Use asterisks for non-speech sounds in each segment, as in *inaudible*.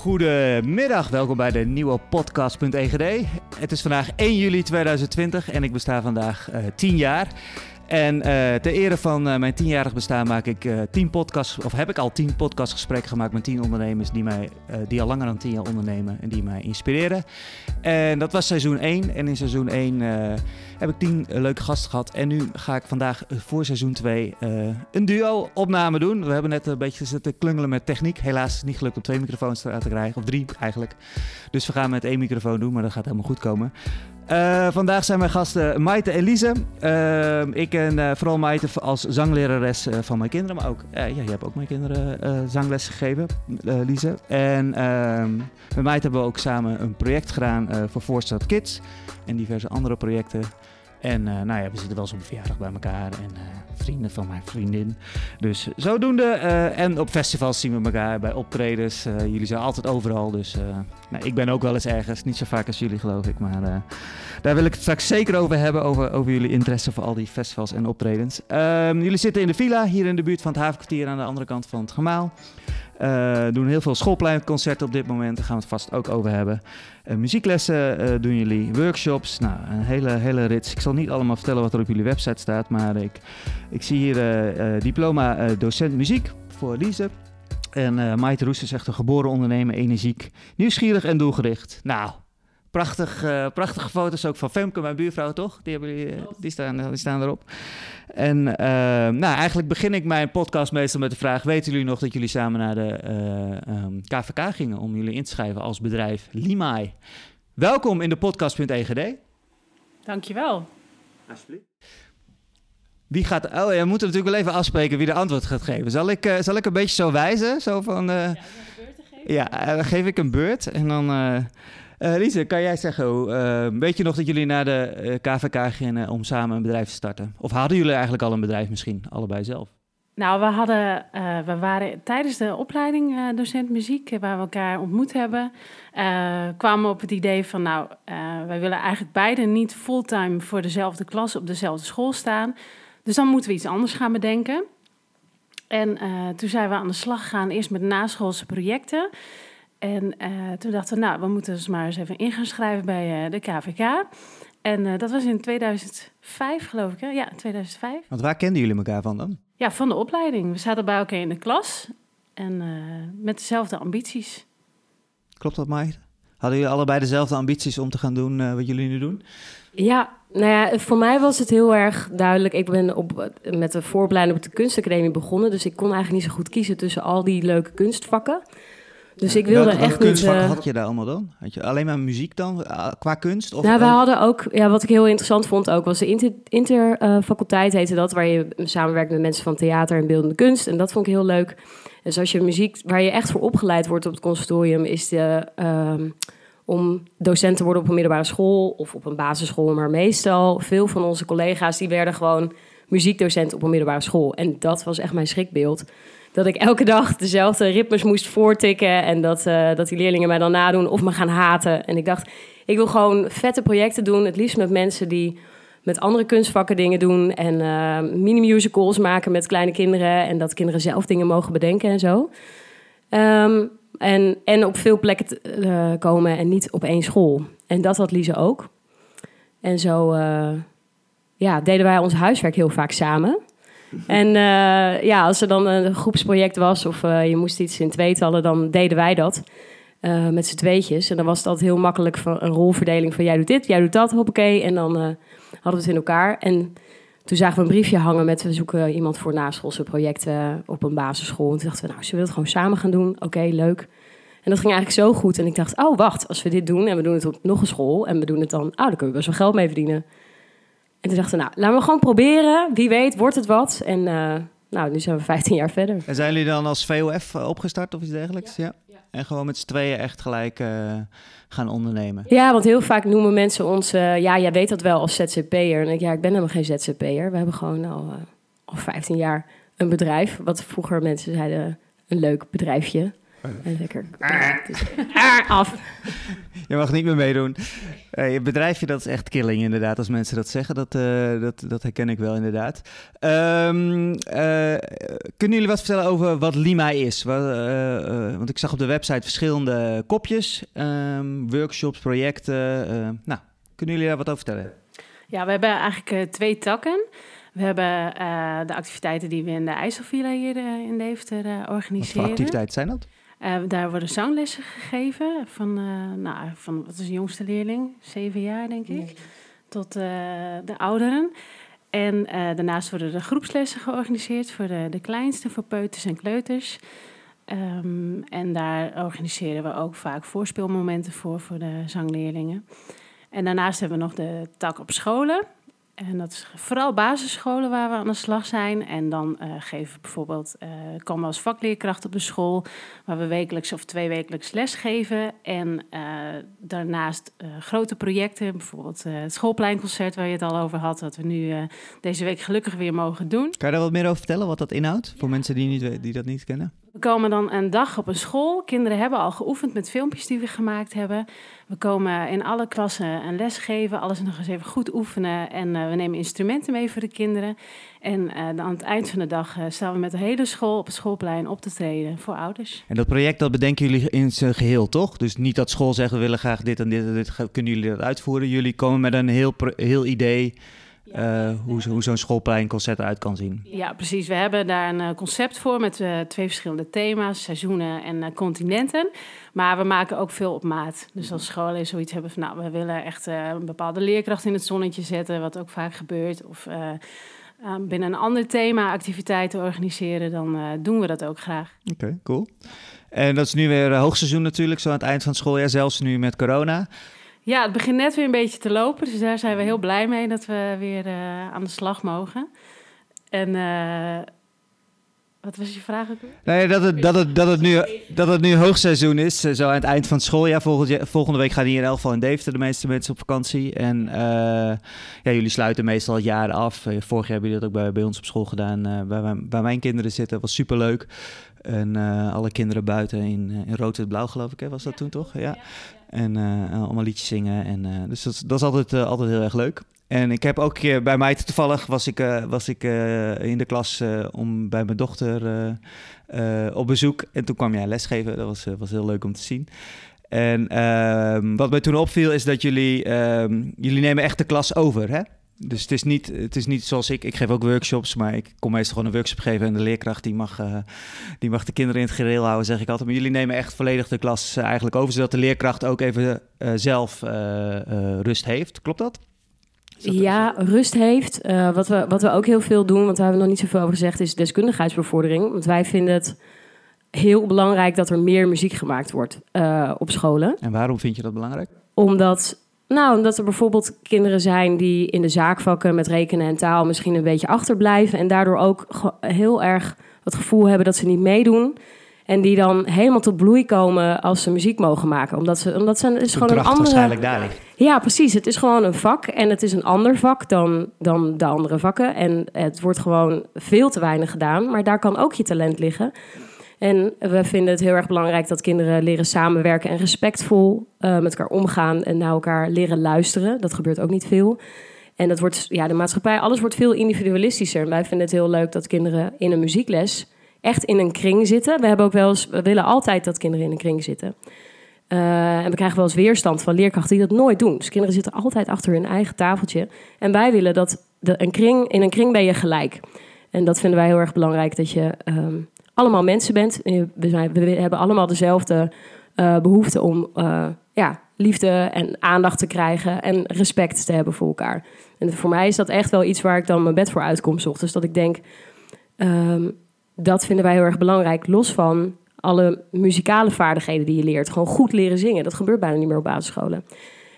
Goedemiddag, welkom bij de nieuwe podcast.egd. Het is vandaag 1 juli 2020 en ik besta vandaag uh, eh, 10 jaar. En uh, ter ere van uh, mijn tienjarig bestaan maak ik uh, tien podcasts, of heb ik al tien podcastgesprekken gemaakt met tien ondernemers die, mij, die al langer dan tien jaar ondernemen en die mij inspireren. En dat was seizoen 1. En in seizoen 1 heb ik tien leuke gasten gehad. En nu ga ik vandaag voor seizoen 2 een duo-opname doen. We hebben net een beetje zitten klungelen met techniek. Helaas is niet gelukt om twee microfoons te krijgen, of drie eigenlijk. Dus we gaan met één microfoon doen, maar dat gaat helemaal goed komen. Uh, vandaag zijn mijn gasten Maite en Lise. Uh, ik ken uh, vooral Maite als zanglerares van mijn kinderen, maar ook, ja, je hebt ook mijn kinderen zangles gegeven, Lise. En ehm, met Maite hebben we ook samen een project gedaan voor Voorstad Kids en diverse andere projecten. En nou ja, we zitten wel eens op een verjaardag bij elkaar en vrienden van mijn vriendin. Dus zodoende. en op festivals zien we elkaar bij optredens. jullie zijn altijd overal, dus nou, ik ben ook wel eens ergens. Niet zo vaak als jullie, geloof ik, maar... Daar wil ik het straks zeker over hebben, over, over jullie interesse voor al die festivals en optredens. Um, jullie zitten in de villa, hier in de buurt van het havenkwartier aan de andere kant van het gemaal. Uh, doen heel veel schoolpleinconcerten op dit moment, daar gaan we het vast ook over hebben. Uh, muzieklessen uh, doen jullie, workshops, nou een hele, hele rits. Ik zal niet allemaal vertellen wat er op jullie website staat, maar ik, ik zie hier diploma docent muziek voor Lise. En uh, Maite Roes is echt een geboren ondernemer, energiek, nieuwsgierig en doelgericht. Nou, Prachtig, uh, prachtige foto's ook van Femke, mijn buurvrouw, toch? Die, hebben jullie, die, staan, die staan erop. En uh, nou, eigenlijk begin ik mijn podcast meestal met de vraag... weten jullie nog dat jullie samen naar de uh, um, KVK gingen... om jullie in te schrijven als bedrijf Limai? Welkom in de podcast.egd. Dankjewel. Alsjeblieft. Wie gaat... Oh, je moet natuurlijk wel even afspreken wie de antwoord gaat geven. Zal ik, zal ik een beetje zo wijzen? Zo van... ja, een beurt te geven? Ja, dan geef ik een beurt en dan... Uh, Lise, kan jij zeggen, uh, weet je nog dat jullie naar de KVK eh, gingen om samen een bedrijf te starten? Of hadden jullie eigenlijk al een bedrijf misschien, allebei zelf? Nou, we, hadden, we waren tijdens de opleiding docent muziek, waar we elkaar ontmoet hebben, kwamen we op het idee van, nou, wij willen eigenlijk beide niet fulltime voor dezelfde klas op dezelfde school staan. Dus dan moeten we iets anders gaan bedenken. En toen zijn we aan de slag gegaan, eerst met naschoolse projecten. En uh, toen dachten we, nou, we moeten dus maar eens even in gaan schrijven bij uh, de KVK. En uh, dat was in 2005, geloof ik, hè? Ja, 2005. Want waar kenden jullie elkaar van dan? Ja, van de opleiding. We zaten bij elkaar in de klas en met dezelfde ambities. Klopt dat, Mai? Hadden jullie allebei dezelfde ambities om te gaan doen wat jullie nu doen? Ja, nou ja, voor mij was het heel erg duidelijk. Ik ben op, met de vooropleiding op de kunstacademie begonnen. Dus ik kon eigenlijk niet zo goed kiezen tussen al die leuke kunstvakken. Dus ik wilde welke, echt welke niet... Uh, had je daar allemaal dan? Had je alleen maar muziek dan, uh, qua kunst? Of nou, we hadden ook... Ja, wat ik heel interessant vond ook, was de inter, interfaculteit heette dat... waar je samenwerkt met mensen van theater en beeldende kunst. En dat vond ik heel leuk. Dus als je muziek... Waar je echt voor opgeleid wordt op het conservatorium... is de, uh, om docent te worden op een middelbare school... of op een basisschool. Maar meestal, veel van onze collega's... die werden gewoon muziekdocent op een middelbare school. En dat was echt mijn schrikbeeld dat ik elke dag dezelfde ritmes moest voortikken. En dat, uh, dat die leerlingen mij dan nadoen of me gaan haten. En ik dacht, ik wil gewoon vette projecten doen. Het liefst met mensen die met andere kunstvakken dingen doen. En uh, mini-musicals maken met kleine kinderen. En dat kinderen zelf dingen mogen bedenken en zo. Um, en, en op veel plekken uh, komen en niet op één school. En dat had Lise ook. En zo ja, deden wij ons huiswerk heel vaak samen. En uh, ja, als er dan een groepsproject was of uh, je moest iets in tweetallen, dan deden wij dat uh, met z'n tweetjes. En dan was altijd heel makkelijk van een rolverdeling van jij doet dit, jij doet dat, hoppakee. En dan hadden we het in elkaar. En toen zagen we een briefje hangen met we zoeken iemand voor naschoolse projecten op een basisschool. En toen dachten we, nou, ze willen het gewoon samen gaan doen? Oké, leuk. En dat ging eigenlijk zo goed. En ik dacht, oh wacht, als we dit doen en we doen het op nog een school en we doen het dan, oh, dan kunnen we best wel geld mee verdienen. En toen dachten we, nou, laten we gewoon proberen. Wie weet, wordt het wat. En uh, nou, nu zijn we 15 jaar verder. En zijn jullie dan als VOF eh, opgestart of iets dergelijks? Ja. ja. En gewoon met z'n tweeën echt gelijk uh, gaan ondernemen? Ja, want heel vaak noemen mensen ons... Uh, ja, jij weet dat wel als ZZP'er. En ik, ja, ik ben helemaal geen ZZP'er. We hebben gewoon al, al 15 jaar een bedrijf. Wat vroeger mensen zeiden, een leuk bedrijfje. En lekker dus, *laughs* af. je mag niet meer meedoen. Uh, je bedrijfje, dat is echt killing inderdaad, als mensen dat zeggen. Dat, uh, dat, dat herken ik wel inderdaad. Um, uh, kunnen jullie wat vertellen over wat Lima is? Wat, want ik zag op de website verschillende kopjes, um, workshops, projecten. nou, kunnen jullie daar wat over vertellen? Ja, we hebben eigenlijk twee takken. We hebben de activiteiten die we in de IJsselvilla hier in Deventer organiseren. Wat voor activiteiten zijn dat? Uh, daar worden zanglessen gegeven van, uh, nou, van wat is de jongste leerling? Zeven jaar, denk ik. Tot uh, de ouderen. En daarnaast worden er groepslessen georganiseerd voor de, de kleinste, voor peuters en kleuters. Um, en daar organiseren we ook vaak voorspeelmomenten voor, voor de zangleerlingen. En daarnaast hebben we nog de tak op scholen. En dat is vooral basisscholen waar we aan de slag zijn. En dan uh, geven we bijvoorbeeld, uh, komen we als vakleerkracht op de school, waar we wekelijks of twee wekelijks les geven. En uh, daarnaast grote projecten, bijvoorbeeld het schoolpleinconcert waar je het al over had, dat we nu deze week gelukkig weer mogen doen. Kan je daar wat meer over vertellen, wat dat inhoudt, voor mensen die, niet, die dat niet kennen? We komen dan een dag op een school. Kinderen hebben al geoefend met filmpjes die we gemaakt hebben. We komen in alle klassen een les geven, alles nog eens even goed oefenen. En uh, we nemen instrumenten mee voor de kinderen. En dan aan het eind van de dag uh, staan we met de hele school op het schoolplein op te treden voor ouders. En dat project dat bedenken jullie in zijn geheel, toch? Dus niet dat school zegt we willen graag dit en dit en dit. Kunnen jullie dat uitvoeren? Jullie komen met een heel, heel idee uh, hoe, hoe zo'n schoolpleinconcert eruit kan zien. Ja, precies. We hebben daar een uh, concept voor met uh, twee verschillende thema's, seizoenen en continenten. Maar we maken ook veel op maat. Dus als scholen zoiets hebben van, nou, we willen echt een bepaalde leerkracht in het zonnetje zetten, wat ook vaak gebeurt. Of binnen een ander thema activiteiten organiseren, dan doen we dat ook graag. Oké, cool. En dat is nu weer hoogseizoen natuurlijk, zo aan het eind van het schooljaar, zelfs nu met corona. Ja, het begint net weer een beetje te lopen. Dus daar zijn we heel blij mee dat we weer uh, aan de slag mogen. En uh, wat was je vraag ook Nee, dat het, dat, het, dat, het nu, dat het nu hoogseizoen is, eh, zo aan het eind van het schooljaar. Volgende, volgende week gaan hier in elk geval in Deventer de meeste mensen op vakantie. En uh, ja, jullie sluiten meestal het jaar af. Vorig jaar hebben jullie dat ook bij, bij ons op school gedaan. Uh, bij, bij mijn kinderen zitten, dat was superleuk. En uh, alle kinderen buiten in, in rood-wit-blauw, geloof ik, hè? was dat toen toch? Ja. En uh, allemaal liedjes zingen. En, uh, dus dat, is altijd, altijd heel erg leuk. En ik heb ook bij mij toevallig was ik, was ik in de klas om bij mijn dochter op bezoek. En toen kwam jij lesgeven. Dat was, was heel leuk om te zien. En ehm, wat mij toen opviel is dat jullie, ehm, jullie nemen echt de klas over, hè? Dus het is, niet, het is niet zoals ik. Ik geef ook workshops, maar ik kom meestal gewoon een workshop geven. En de leerkracht die mag, uh, die mag de kinderen in het gereel houden, zeg ik altijd. Maar jullie nemen echt volledig de klas uh, eigenlijk over, zodat de leerkracht ook even uh, zelf rust heeft. Klopt dat? dat ja, rust heeft. wat, we, wat we ook heel veel doen, want daar hebben we nog niet zoveel over gezegd, is deskundigheidsbevordering. Want wij vinden het heel belangrijk dat er meer muziek gemaakt wordt op scholen. En waarom vind je dat belangrijk? Omdat nou, omdat er bijvoorbeeld kinderen zijn die in de zaakvakken met rekenen en taal misschien een beetje achterblijven. En daardoor ook heel erg het gevoel hebben dat ze niet meedoen. En die dan helemaal tot bloei komen als ze muziek mogen maken. Omdat ze, omdat ze het is gewoon een andere. waarschijnlijk daar ligt. Ja, precies. Het is gewoon een vak. En het is een ander vak dan, dan de andere vakken. En het wordt gewoon veel te weinig gedaan. Maar daar kan ook je talent liggen. En we vinden het heel erg belangrijk dat kinderen leren samenwerken en respectvol uh, met elkaar omgaan en naar elkaar leren luisteren. Dat gebeurt ook niet veel. En dat wordt, ja, de maatschappij, alles wordt veel individualistischer. En wij vinden het heel leuk dat kinderen in een muziekles echt in een kring zitten. We hebben ook wel eens, we willen altijd dat kinderen in een kring zitten. Uh, en we krijgen wel eens weerstand van leerkrachten die dat nooit doen. Dus kinderen zitten altijd achter hun eigen tafeltje. En wij willen dat een kring, in een kring ben je gelijk. En dat vinden wij heel erg belangrijk, dat je um, allemaal mensen bent. We, zijn, we hebben allemaal dezelfde uh, behoefte om uh, ja, liefde en aandacht te krijgen en respect te hebben voor elkaar. En voor mij is dat echt wel iets waar ik dan mijn bed voor uitkom. Dus dat ik denk, um, dat vinden wij heel erg belangrijk. Los van alle muzikale vaardigheden die je leert. Gewoon goed leren zingen. Dat gebeurt bijna niet meer op basisscholen.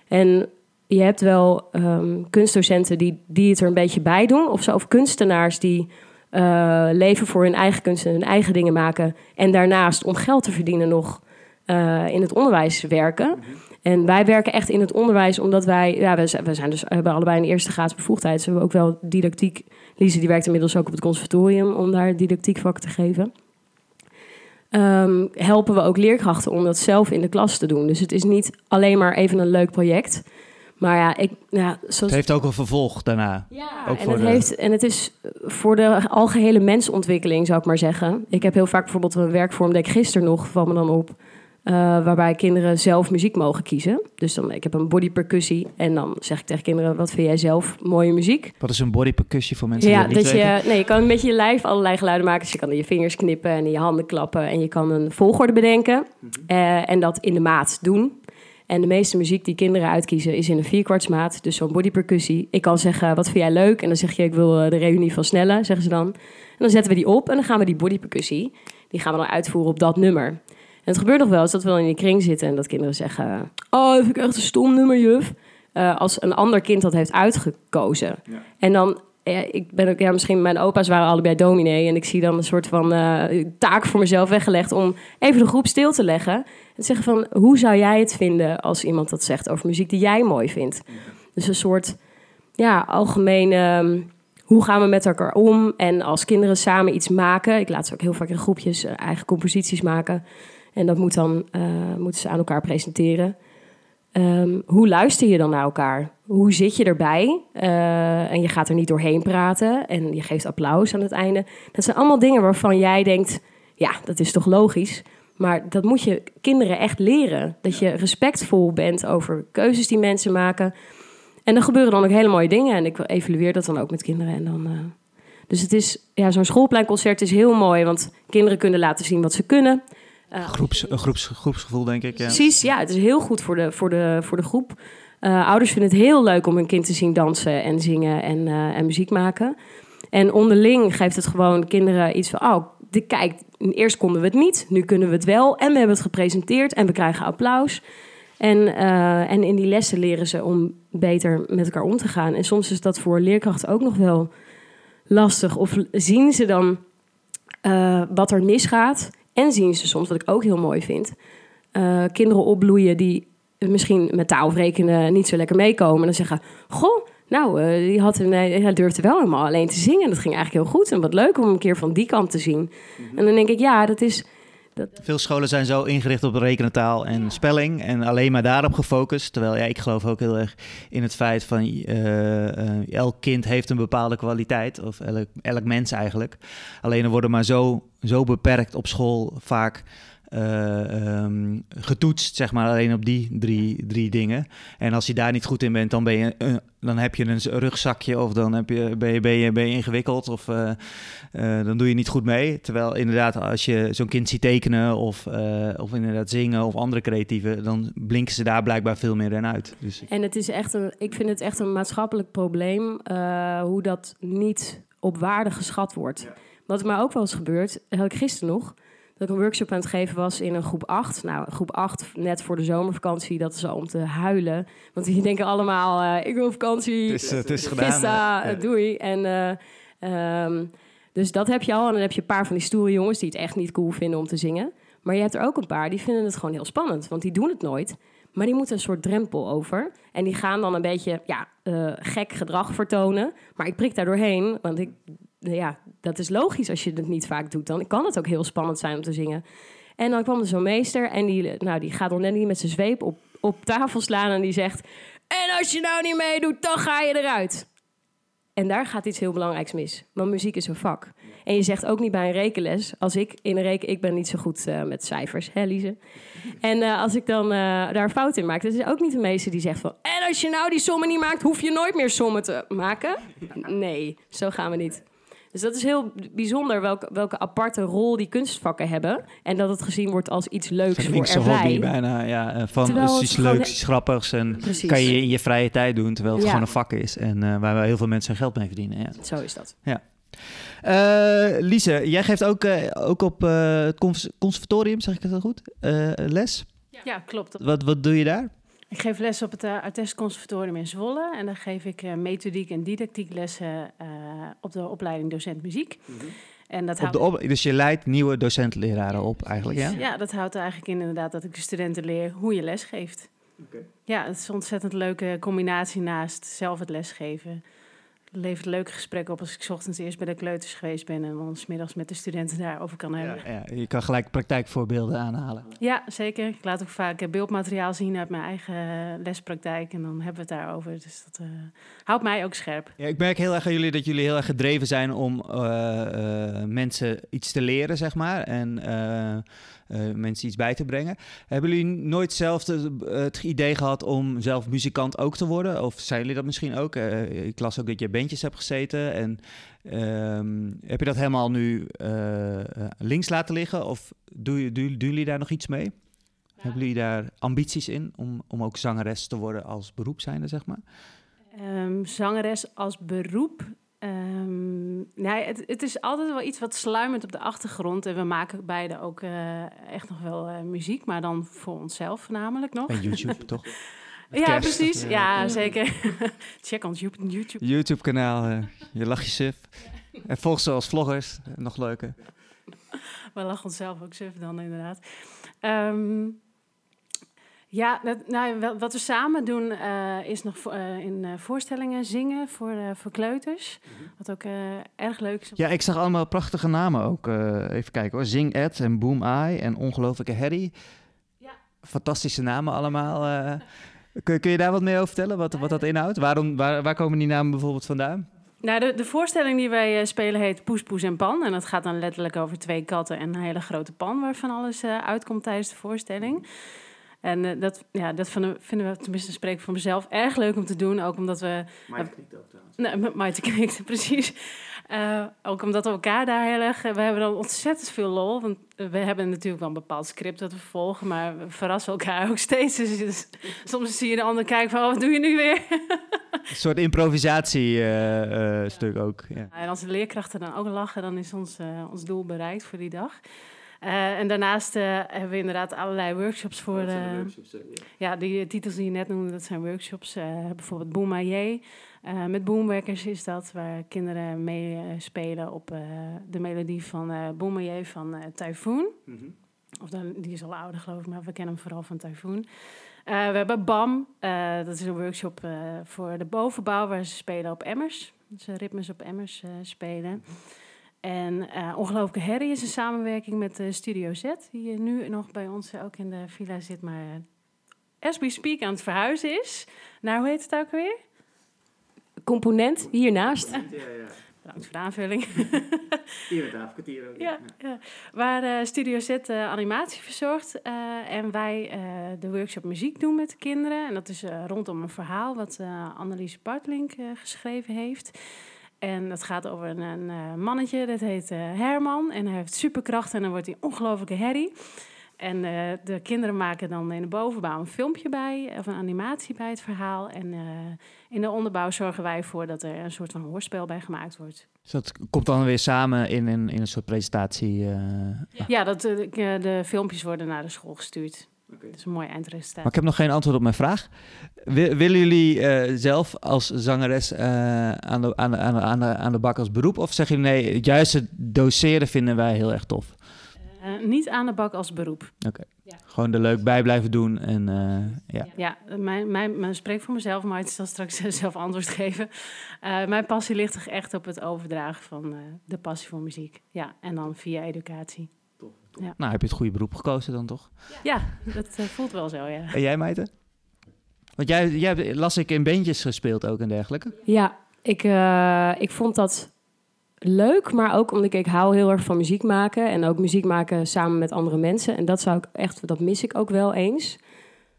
En je hebt wel um, kunstdocenten die, die het er een beetje bij doen. Of zo, of kunstenaars die uh, leven voor hun eigen kunst en hun eigen dingen maken. En daarnaast om geld te verdienen nog uh, in het onderwijs werken. Mhm. En wij werken echt in het onderwijs omdat wij, ja, we, we zijn dus, hebben allebei een eerste graad bevoegdheid. Dus we hebben ook wel didactiek. Lise die werkt inmiddels ook op het conservatorium om daar didactiekvak te geven. ehm, helpen we ook leerkrachten om dat zelf in de klas te doen. Dus het is niet alleen maar even een leuk project. Maar ja, ik, ja zoals... Het heeft ook een vervolg daarna. Ja, Ook en voor het, de- heeft, en het is voor de algehele mensontwikkeling, zou ik maar zeggen. Ik heb heel vaak bijvoorbeeld een werkvorm, deed ik gisteren nog, valt me dan op. eh, waarbij kinderen zelf muziek mogen kiezen. Dus dan, ik heb een bodypercussie. En dan zeg ik tegen kinderen, wat vind jij zelf mooie muziek? Wat is een bodypercussie voor mensen die Ja, dat niet dat weten? je, nee, je kan met je lijf allerlei geluiden maken. Dus je kan in je vingers knippen en in je handen klappen. En je kan een volgorde bedenken eh, en dat in de maat doen. En de meeste muziek die kinderen uitkiezen is in een vierkwartsmaat. Dus zo'n bodypercussie. Ik kan zeggen, wat vind jij leuk? En dan zeg je, ik wil eh, de reunie van Snelle, zeggen ze dan. En dan zetten we die op en dan gaan we die bodypercussie... die gaan we dan uitvoeren op dat nummer. En het gebeurt nog wel eens dat we dan in die kring zitten... en dat kinderen zeggen, oh, dat vind ik echt een stom nummer, juf. Eh, als een ander kind dat heeft uitgekozen. En dan, ja, ik ben ook, ja, misschien mijn opa's waren allebei dominee. En ik zie dan een soort van eh, taak voor mezelf weggelegd om even de groep stil te leggen. En zeggen van, hoe zou jij het vinden als iemand dat zegt over muziek die jij mooi vindt? Dus een soort, ja, algemeen, ehm, hoe gaan we met elkaar om? En als kinderen samen iets maken, ik laat ze ook heel vaak in groepjes eh, eigen composities maken. En dat moet dan, eh, moeten ze aan elkaar presenteren. Ehm, hoe luister je dan naar elkaar? Hoe zit je erbij? Eh, en je gaat er niet doorheen praten en je geeft applaus aan het einde. Dat zijn allemaal dingen waarvan jij denkt: ja, dat is toch logisch. Maar dat moet je kinderen echt leren. Dat je respectvol bent over keuzes die mensen maken. En er gebeuren dan ook hele mooie dingen. En ik evalueer dat dan ook met kinderen. En dan, eh, Dus het is, ja, zo'n schoolpleinconcert is heel mooi. Want kinderen kunnen laten zien wat ze kunnen. Eh, Groeps, een groeps, groepsgevoel, denk ik. Ja. Precies, ja, het is heel goed voor de, voor de, voor de groep. Eh, ouders vinden het heel leuk om hun kind te zien dansen en zingen en, en muziek maken. En onderling geeft het gewoon kinderen iets van... oh, kijk, eerst konden we het niet, nu kunnen we het wel. En we hebben het gepresenteerd en we krijgen applaus. En, eh, en in die lessen leren ze om beter met elkaar om te gaan. En soms is dat voor leerkrachten ook nog wel lastig. Of zien ze dan eh, wat er misgaat... En zien ze soms, wat ik ook heel mooi vind, eh, kinderen opbloeien die misschien met taal of rekenen niet zo lekker meekomen. En dan zeggen, goh, nou, eh, die had een, hij durfde wel helemaal alleen te zingen. Dat ging eigenlijk heel goed en wat leuk om een keer van die kant te zien. En dan denk ik, ja, dat is... Veel scholen zijn zo ingericht op rekentaal en spelling en alleen maar daarop gefocust. Terwijl ja, ik geloof ook heel erg in het feit van eh, eh, elk kind heeft een bepaalde kwaliteit, of elk, elk mens eigenlijk. Alleen er worden maar zo, zo beperkt op school vaak eh, ehm, getoetst, zeg maar, alleen op die drie, drie dingen. En als je daar niet goed in bent, dan, ben je, dan heb je een rugzakje of dan heb je, ben, je, ben, je, ben je ingewikkeld of eh, eh, dan doe je niet goed mee. Terwijl inderdaad, als je zo'n kind ziet tekenen of, eh, of inderdaad zingen of andere creatieve, dan blinken ze daar blijkbaar veel meer in uit. Dus ik- En het is echt een, ik vind het echt een maatschappelijk probleem eh, hoe dat niet op waarde geschat wordt. Wat mij ook wel eens gebeurt, had ik gisteren nog, dat ik een workshop aan het geven was in een groep 8. Nou, groep 8, net voor de zomervakantie, dat is al om te huilen. Want die denken allemaal, eh, ik wil vakantie, Het is, eh, het is gedaan, vista, hè? Ja. eh, doei. En, eh, ehm, dus dat heb je al. En dan heb je een paar van die stoere jongens die het echt niet cool vinden om te zingen. Maar je hebt er ook een paar die vinden het gewoon heel spannend, want die doen het nooit. Maar die moeten een soort drempel over. En die gaan dan een beetje ja, gek gedrag vertonen. Maar ik prik daar doorheen, want ik, ja, dat is logisch als je het niet vaak doet. Dan kan het ook heel spannend zijn om te zingen. En dan kwam er zo'n meester en die, nou, die gaat dan net niet met zijn zweep op, op tafel slaan en die zegt... En als je nou niet meedoet, dan ga je eruit. En daar gaat iets heel belangrijks mis. Want muziek is een vak. En je zegt ook niet bij een rekenles... als ik in een reken... Ik ben niet zo goed eh, met cijfers, hè Lise? En eh, als ik dan eh, daar fout in maak... is ook niet de meester die zegt van... en als je nou die sommen niet maakt... hoef je nooit meer sommen te maken. Nee, zo gaan we niet. Dus dat is heel bijzonder welke, welke aparte rol die kunstvakken hebben. En dat het gezien wordt als iets leuks voor erbij. hobby bijna, ja. eh, Van Terwijl het iets leuks, iets grappigs en Precies. kan je in je vrije tijd doen, terwijl het Ja. gewoon een vak is en eh, waar heel veel mensen hun geld mee verdienen. Ja. Zo is dat. Eh, Lise, jij geeft ook, eh, ook op eh, het cons- conservatorium, zeg ik het goed, eh, les. Ja, klopt. Wat, wat doe je daar? Ik geef les op het uh, Artes Conservatorium in Zwolle. En dan geef ik eh, methodiek en didactiek lessen eh, op de opleiding docent muziek. En dat Mhm. Op de houdt, op, dus je leidt nieuwe docentleraren op eigenlijk, ja? ja, dat houdt er eigenlijk in inderdaad dat ik de studenten leer hoe je les geeft. Ja, het is een ontzettend leuke combinatie naast zelf het lesgeven. Levert leuke gesprekken op als ik 's ochtends eerst bij de kleuters geweest ben en dan 's middags met de studenten daarover kan hebben. Ja, ja, je kan gelijk praktijkvoorbeelden aanhalen. Ja, zeker. Ik laat ook vaak beeldmateriaal zien uit mijn eigen eh, lespraktijk en dan hebben we het daarover. Dus dat eh, houdt mij ook scherp. Ja, ik merk heel erg aan jullie dat jullie heel erg gedreven zijn om eh, mensen iets te leren, zeg maar. En eh, mensen iets bij te brengen. Hebben jullie nooit zelf de- het idee gehad om zelf muzikant ook te worden? Of zijn jullie dat misschien ook? Eh, ik las ook dat je bandjes hebt gezeten. En ehm, heb je dat helemaal nu eh, links laten liggen? Of doe je- doen doen jullie daar nog iets mee? Hebben jullie daar ambities in om, om ook zangeres te worden als beroep zijnde, zeg maar? Ehm, zangeres als beroep. Ehm, nee, het, het is altijd wel iets wat sluimert op de achtergrond. En we maken beide ook eh, echt nog wel eh, muziek, maar dan voor onszelf voornamelijk nog. En YouTube, *laughs* toch? Ja, precies. Ja. Ja, zeker. *laughs* Check ons YouTube. YouTube. YouTube-kanaal, eh, je lach je suf. En volg ze als vloggers, nog leuker. We lachen onszelf ook suf dan inderdaad. Ehm, ja, dat, nou, wat we samen doen eh, is nog eh, in eh, voorstellingen zingen voor, voor kleuters. Wat ook eh, erg leuk is. Ja, ik zag allemaal prachtige namen ook. eh, even kijken hoor. Zing Ed en Boom Eye en Ongelofelijke Harry. Ja. Fantastische namen allemaal. eh. kun, kun je daar wat meer over vertellen, wat, wat dat inhoudt? Waarom, waar, waar komen die namen bijvoorbeeld vandaan? Nou, de, de voorstelling die wij eh, spelen heet Poes, Poes en Pan. En dat gaat dan letterlijk over twee katten en een hele grote pan... waarvan alles eh, uitkomt tijdens de voorstelling. En eh, dat, ja, dat vinden we, vinden we, tenminste spreek ik voor mezelf, erg leuk om te doen. Ook omdat we... Nee, met Maite knikt, *laughs* precies. Eh, ook omdat we elkaar daar heel erg... We hebben dan ontzettend veel lol. Want we hebben natuurlijk wel een bepaald script dat we volgen... maar we verrassen elkaar *laughs* ook steeds. Dus, dus soms zie je de ander kijken van... Oh, wat doe je nu weer? *laughs* Een soort improvisatie-stuk ook. Ja. En als de leerkrachten dan ook lachen, dan is ons, eh, ons doel bereikt voor die dag. Eh, en daarnaast eh, hebben we inderdaad allerlei workshops voor. eh, ja, die titels die je net noemde, dat zijn workshops. bijvoorbeeld Boomaier. Eh met Boomwerkers is dat, waar kinderen mee spelen op de melodie van Boomaier van Typhoon. Of dan, die is al ouder, geloof ik, maar we kennen hem vooral van Typhoon. We hebben BAM, dat is een workshop voor de bovenbouw, waar ze spelen op emmers. Ze ritmes op emmers spelen. En eh Ongelooflijke Herrie is een samenwerking met eh, Studio Z, die eh, nu nog bij ons ook in de villa zit, maar as we speak aan het verhuizen is. Nou, hoe heet het ook weer? Component hiernaast. Bedankt voor de aanvulling. *laughs* Ja, ja. waar eh, Studio Z eh, animatie verzorgt eh, en wij eh, de workshop muziek doen met de kinderen. En dat is eh, rondom een verhaal wat eh Annelies Bartlink eh, geschreven heeft. En dat gaat over een, een eh, mannetje, dat heet eh, Herman. En hij heeft superkrachten en dan wordt hij een ongelofelijke herrie. En eh, de kinderen maken dan in de bovenbouw een filmpje bij, of een animatie bij het verhaal. En eh, in de onderbouw zorgen wij ervoor dat er een soort van hoorspel bij gemaakt wordt. Dus dat komt dan weer samen in een, in een soort presentatie. eh. Ja, dat, de, de filmpjes worden naar de school gestuurd. Dat is een mooi eindresultaat. Maar ik heb nog geen antwoord op mijn vraag. Wi- willen jullie eh, zelf als zangeres eh, aan, de, aan, de, aan, de, aan, de, aan de bak als beroep? Of zeggen jullie nee, juist het doseren vinden wij heel erg tof? Eh, niet aan de bak als beroep. Gewoon er leuk bij blijven doen. En, eh, ja. Ja, mijn, mijn, mijn spreek voor mezelf, maar ik zal straks *laughs* zelf antwoord geven. Eh, mijn passie ligt toch echt op het overdragen van eh, de passie voor muziek. Ja, en dan via educatie. Nou, heb je het goede beroep gekozen dan toch? Ja, dat eh, voelt wel zo, ja. En jij, Meite? Want jij, jij hebt, las ik in bandjes gespeeld ook en dergelijke. Ja, ik, eh, ik vond dat leuk, maar ook omdat ik, ik hou heel erg van muziek maken. En ook muziek maken samen met andere mensen. En dat zou ik echt, dat mis ik ook wel eens.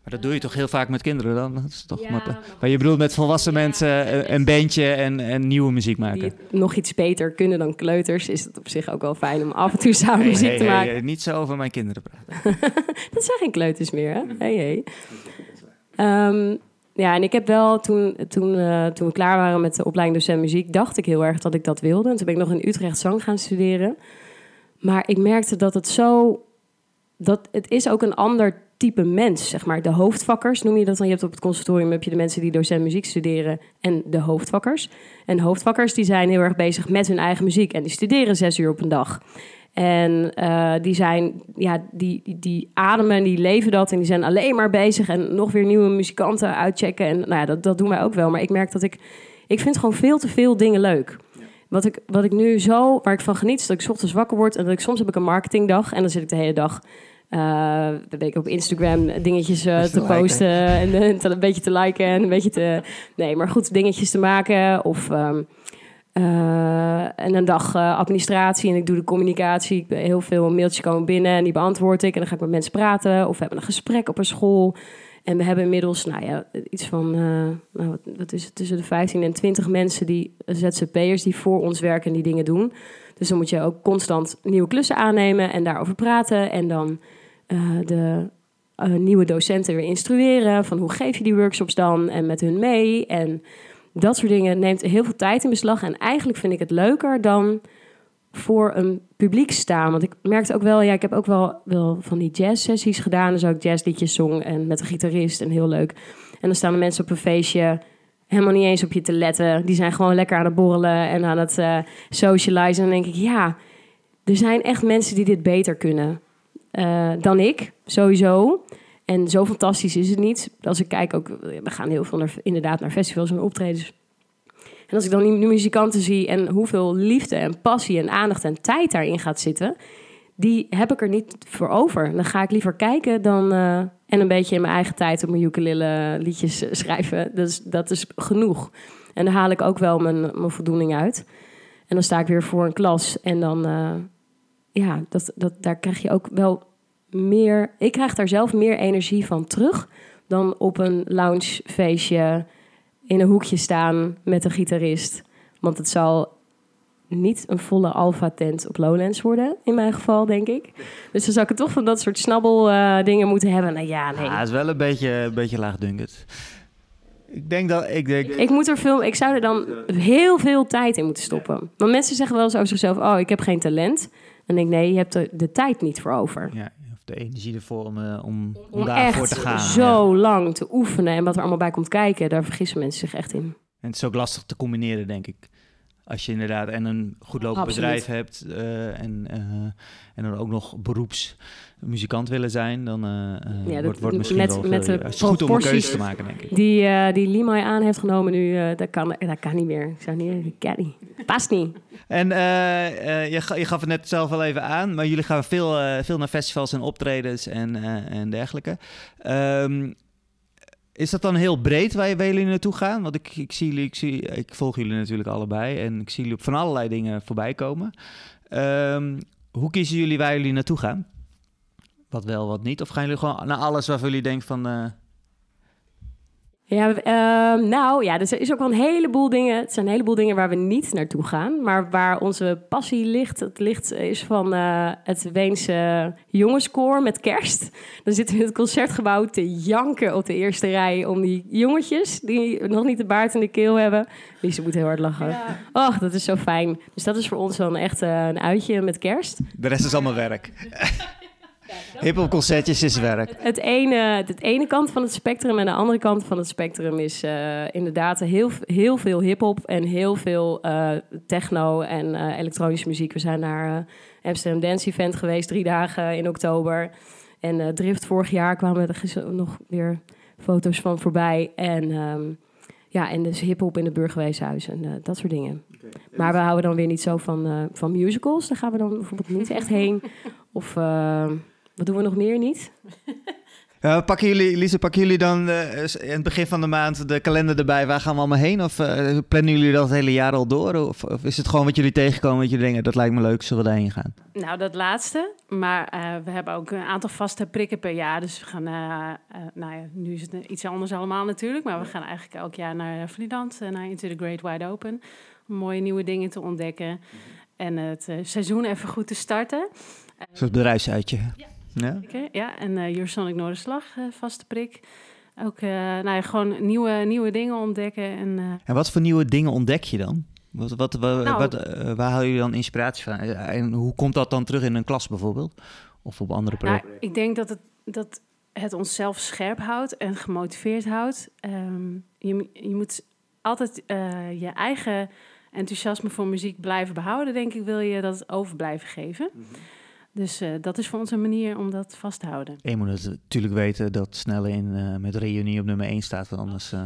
Maar dat doe je toch heel vaak met kinderen dan? Dat is toch Ja, maar, maar- je bedoelt met volwassen Ja, mensen een, een bandje en, en nieuwe muziek maken? Die nog iets beter kunnen dan kleuters, is het op zich ook wel fijn om af en toe samen Hey, muziek hey, te maken. hey, niet zo over mijn kinderen praten. *laughs* Dat zijn geen kleuters meer, hè? Hey, hey. Ehm, ja, en ik heb wel, toen, toen, eh, toen we klaar waren met de opleiding docent muziek, dacht ik heel erg dat ik dat wilde. En toen ben ik nog in Utrecht zang gaan studeren. Maar ik merkte dat het zo, dat het is ook een ander type mens, zeg maar. De hoofdvakkers noem je dat dan. Je hebt op het conservatorium heb je de mensen die docent muziek studeren en de hoofdvakkers. En hoofdvakkers die zijn heel erg bezig met hun eigen muziek en die studeren zes uur op een dag. En eh, die zijn, ja, die, die, die ademen en die leven dat. En die zijn alleen maar bezig en nog weer nieuwe muzikanten uitchecken. En nou ja, dat, dat doen wij ook wel. Maar ik merk dat ik, Ik vind gewoon veel te veel dingen leuk. Wat ik, wat ik nu zo, waar ik van geniet, is dat ik 's ochtends wakker word en dat ik soms heb ik een marketingdag en dan zit ik de hele dag eh weet ik, op Instagram dingetjes eh, te liken. posten en eh, te- een beetje te liken en een beetje te, nee, maar goed dingetjes te maken of ehm, eh, en een dag administratie en ik doe de communicatie. Ik ben heel veel mailtjes komen binnen en die beantwoord ik en dan ga ik met mensen praten of we hebben een gesprek op een school. En we hebben inmiddels, nou ja, iets van, eh, nou, wat, wat is het, tussen de 15 en 20 mensen die ZZP'ers die voor ons werken en die dingen doen. Dus dan moet je ook constant nieuwe klussen aannemen en daarover praten. En dan eh, de eh, nieuwe docenten weer instrueren van hoe geef je die workshops dan en met hun mee. En dat soort dingen neemt heel veel tijd in beslag. En eigenlijk vind ik het leuker dan voor een publiek staan. Want ik merkte ook wel, ja, ik heb ook wel, wel van die jazz-sessies gedaan. Dus ook jazzliedjes zong en met een gitarist en heel leuk. En dan staan de mensen op een feestje helemaal niet eens op je te letten. Die zijn gewoon lekker aan het borrelen en aan het eh socializen. En dan denk ik, ja, er zijn echt mensen die dit beter kunnen eh, dan ik, sowieso. En zo fantastisch is het niet. Als ik kijk ook, we gaan heel veel naar, inderdaad naar festivals en optredens. En als ik dan die, muzikanten zie en hoeveel liefde en passie en aandacht en tijd daarin gaat zitten, die heb ik er niet voor over. Dan ga ik liever kijken dan eh, en een beetje in mijn eigen tijd op mijn ukulele liedjes eh, schrijven. Is, dat is genoeg. En daar haal ik ook wel mijn, mijn voldoening uit. En dan sta ik weer voor een klas en dan, eh, ja, dat, dat, daar krijg je ook wel meer. Ik krijg daar zelf meer energie van terug dan op een loungefeestje in een hoekje staan met een gitarist. Want het zal niet een volle alfa-tent op Lowlands worden, in mijn geval, denk ik. Dus dan zou ik het toch van dat soort snabbel eh, dingen moeten hebben. Nou ja, nee. Ah, het is wel een beetje, een beetje laagdunkend. Ik denk dat... Ik denk, Ik moet er veel, ik zou er dan heel veel tijd in moeten stoppen. Want mensen zeggen wel eens over zichzelf: Oh, ik heb geen talent. En ik nee, je hebt er de tijd niet voor over. ja, de energie ervoor om, eh, om, om, Om daarvoor te gaan. zo ja. lang te oefenen en wat er allemaal bij komt kijken, daar vergissen mensen zich echt in. En het is ook lastig te combineren, denk ik. Als je inderdaad en een goed lopend Absoluut. bedrijf hebt eh, en, eh, en dan ook nog beroepsmuzikant willen zijn, dan eh, eh, Ja, wordt, wordt misschien met- wel met veel- de het is goed om een keuze te maken, denk ik. Die, eh die Limai aan heeft genomen nu, eh, dat, kan, dat kan niet meer. Ik zou niet, dat kan niet. Past niet. En eh, eh, je, je gaf het net zelf wel even aan, maar jullie gaan veel, eh, veel naar festivals en optredens en, eh, en dergelijke. Ehm, is dat dan heel breed waar jullie naartoe gaan? Want ik, ik, zie, jullie- ik, zie, ik volg jullie natuurlijk allebei en ik zie jullie op van allerlei dingen voorbij komen. Ehm, hoe kiezen jullie waar jullie naartoe gaan? Wat wel, wat niet? Of gaan jullie gewoon naar alles waarvan jullie denken van... eh, Ja, ehm, nou ja, dus er is ook wel een heleboel dingen. Het zijn een heleboel dingen waar we niet naartoe gaan. Maar waar onze passie ligt, het ligt is van eh, het Weense jongenskoor met kerst. Dan zitten we in het concertgebouw te janken op de eerste rij om die jongetjes die nog niet de baard in de keel hebben. Lise moet heel hard lachen. Och, dat is zo fijn. Dus dat is voor ons dan echt eh, een uitje met kerst. de rest is allemaal werk. *laughs* Hip-hop concertjes is werk. Het ene, het ene kant van het spectrum en de andere kant van het spectrum is eh, inderdaad heel, heel veel hip-hop en heel veel eh, techno en eh, elektronische muziek. We zijn naar eh, Amsterdam Dance Event geweest, drie dagen in oktober. En eh, Drift vorig jaar kwamen er nog weer foto's van voorbij. En ehm, ja, en dus hip-hop in het Burgerweeshuis en eh, dat soort dingen. Maar we houden dan weer niet zo van, eh, van musicals. Daar gaan we dan bijvoorbeeld niet echt heen. *laughs* Of eh, wat doen we nog meer niet? *laughs* Ja, pakken jullie, Lise, pakken jullie dan eh, in het begin van de maand de kalender erbij? Waar gaan we allemaal heen? Of eh, plannen jullie dat het hele jaar al door? Of, of is het gewoon wat jullie tegenkomen, dat jullie denken, dat lijkt me leuk, zullen we daarheen gaan? Nou, dat laatste. Maar eh, we hebben ook een aantal vaste prikken per jaar. Dus we gaan, eh, eh, nou ja, nu is het iets anders allemaal natuurlijk. Maar we gaan eigenlijk elk jaar naar Vlieland, naar Into the Great Wide Open. Om mooie nieuwe dingen te ontdekken. En het eh, seizoen even goed te starten. Een soort bedrijfsuitje. Ja. Oké, ja, en eh Your Sonic Noorderslag, eh vaste prik. Ook eh, nou ja, gewoon nieuwe, nieuwe dingen ontdekken. En, eh, En wat voor nieuwe dingen ontdek je dan? Wat, wat, wa- Nou- wat, waar haal je dan inspiratie van? En hoe komt dat dan terug in een klas bijvoorbeeld? Of op andere Nou, projecten? ik denk dat het, dat het onszelf scherp houdt en gemotiveerd houdt. Ehm, je, je moet altijd eh, je eigen enthousiasme voor muziek blijven behouden, denk ik, wil je dat over blijven geven. Dus uh, dat is voor ons een manier om dat vast te houden. En je moet natuurlijk weten dat Snelle in uh, met reunie op nummer 1 staat. Want anders uh,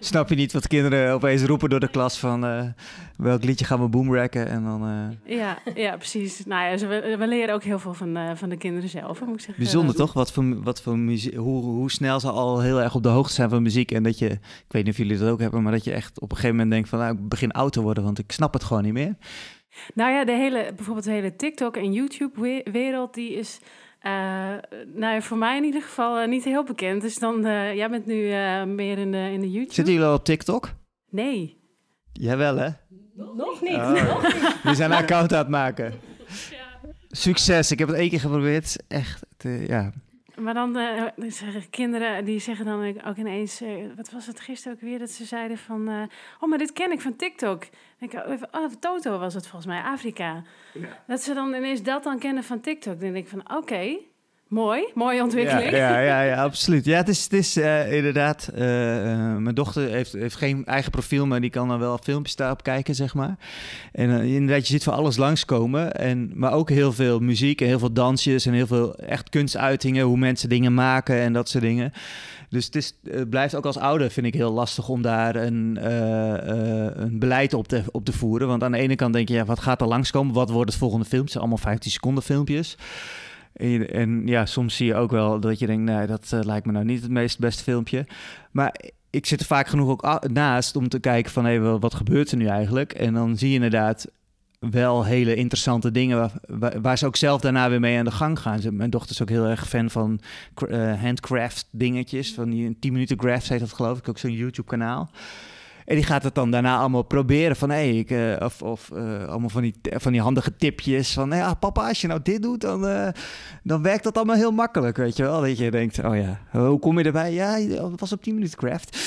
snap je niet wat kinderen opeens roepen door de klas van welk liedje gaan we boomracken. En dan, ja, ja, precies. Nou ja, we, we leren ook heel veel van, van de kinderen zelf, moet ik zeggen. Bijzonder toch? Wat voor, wat voor muziek, hoe, hoe snel ze al heel erg op de hoogte zijn van muziek. En dat je, ik weet niet of jullie dat ook hebben, maar dat je echt op een gegeven moment denkt van nou, ik begin oud te worden, want ik snap het gewoon niet meer. Nou ja, de hele, bijvoorbeeld de hele TikTok en YouTube-wereld, die is uh, nou ja, voor mij in ieder geval uh, niet heel bekend. Dus dan, uh, jij bent nu meer in de, in de YouTube. Zitten jullie al op TikTok? Nee. Jawel, hè? Nog niet. Oh. Nog niet. *laughs* We zijn een account aan het maken. Ja. Succes. Ik heb het één keer geprobeerd. Echt, ja. Maar dan zeggen kinderen, die zeggen dan ook ineens... Wat was het gisteren ook weer, dat ze zeiden van... Uh, oh, maar dit ken ik van TikTok. Ik, oh, Toto was het volgens mij, Afrika. Ja. Dat ze dan ineens dat dan kennen van TikTok. Dan denk ik van, oké, Mooi, mooie ontwikkeling. Ja, ja, ja, *laughs* absoluut. Ja, het is, het is uh, inderdaad. Uh, mijn dochter heeft, heeft geen eigen profiel, maar die kan dan wel filmpjes daarop kijken, zeg maar. En inderdaad, je ziet voor alles langskomen. En, maar ook heel veel muziek en heel veel dansjes en heel veel echt kunstuitingen, hoe mensen dingen maken en dat soort dingen. Dus het, is, blijft ook als ouder, vind ik heel lastig om daar een, een beleid op te, op te voeren. Want aan de ene kant denk je, ja, wat gaat er langskomen? Wat wordt het volgende film? Het zijn allemaal 15 seconden filmpjes. En, en, ja, soms zie je ook wel dat je denkt, nee, dat uh, lijkt me nou niet het meest beste filmpje. Maar ik zit er vaak genoeg ook naast om te kijken van, hé, wat gebeurt er nu eigenlijk? En dan zie je inderdaad wel hele interessante dingen waar, waar, ze ook zelf daarna weer mee aan de gang gaan. Mijn dochter is ook heel erg fan van uh, handcraft dingetjes, van die 10 minuten crafts heet dat geloof ik, ook zo'n YouTube kanaal. En die gaat het dan daarna allemaal proberen van, hey, uh, of, of uh, allemaal van die, van die handige tipjes van, ja, papa, als je nou dit doet, dan, dan werkt dat allemaal heel makkelijk, weet je wel. Dat je denkt, oh ja, hoe kom je erbij? Ja, het was op 10 minuten craft.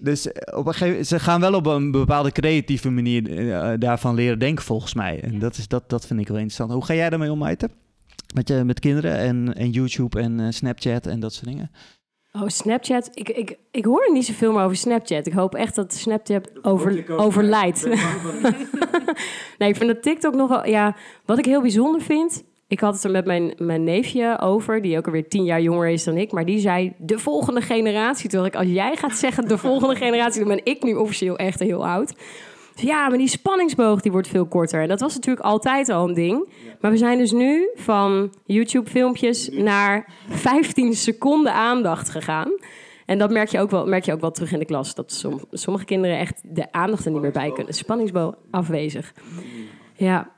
Dus op een gegeven ze gaan wel op een bepaalde creatieve manier daarvan leren denken, volgens mij. En dat, is, dat, dat vind ik wel interessant. Hoe ga jij daarmee om, Maite? Met, je, met kinderen en, en YouTube en Snapchat en dat soort dingen? Oh, Snapchat. Ik, ik, ik hoor niet zoveel meer over Snapchat. Ik hoop echt dat Snapchat over, overlijdt. *laughs* nee, ik vind dat TikTok nog wel... Ja, wat ik heel bijzonder vind... Ik had het er met mijn, mijn neefje over, die ook alweer tien jaar jonger is dan ik. Maar die zei, de volgende generatie. Terwijl ik, als jij gaat zeggen de volgende generatie... dan ben ik nu officieel echt heel oud. Ja, maar die spanningsboog die wordt veel korter. En dat was natuurlijk altijd al een ding. Maar we zijn dus nu van YouTube-filmpjes naar 15 seconden aandacht gegaan. En dat merk je ook wel, merk je ook wel terug in de klas. Dat sommige kinderen echt de aandacht er niet meer bij kunnen. Spanningsboog afwezig. Ja,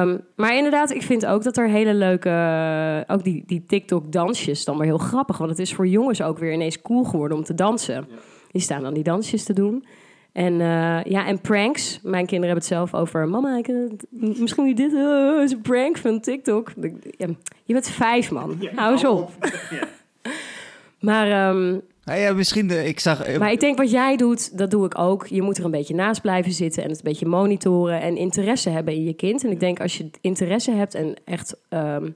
um, maar inderdaad, ik vind ook dat er hele leuke... ook die, die TikTok-dansjes dan weer heel grappig. Want het is voor jongens ook weer ineens cool geworden om te dansen. Die staan dan die dansjes te doen. En uh, ja, en pranks. Mijn kinderen hebben het zelf over. Mama, ik, misschien niet dit uh, is een prank van TikTok. Ja, je bent vijf, man. Hou eens op. *laughs* Ja. *laughs* maar. Um, ja, misschien de, ik zag. Eh, maar ik denk wat jij doet, dat doe ik ook. Je moet er een beetje naast blijven zitten en het een beetje monitoren en interesse hebben in je kind. En ik denk als je interesse hebt en echt. Um,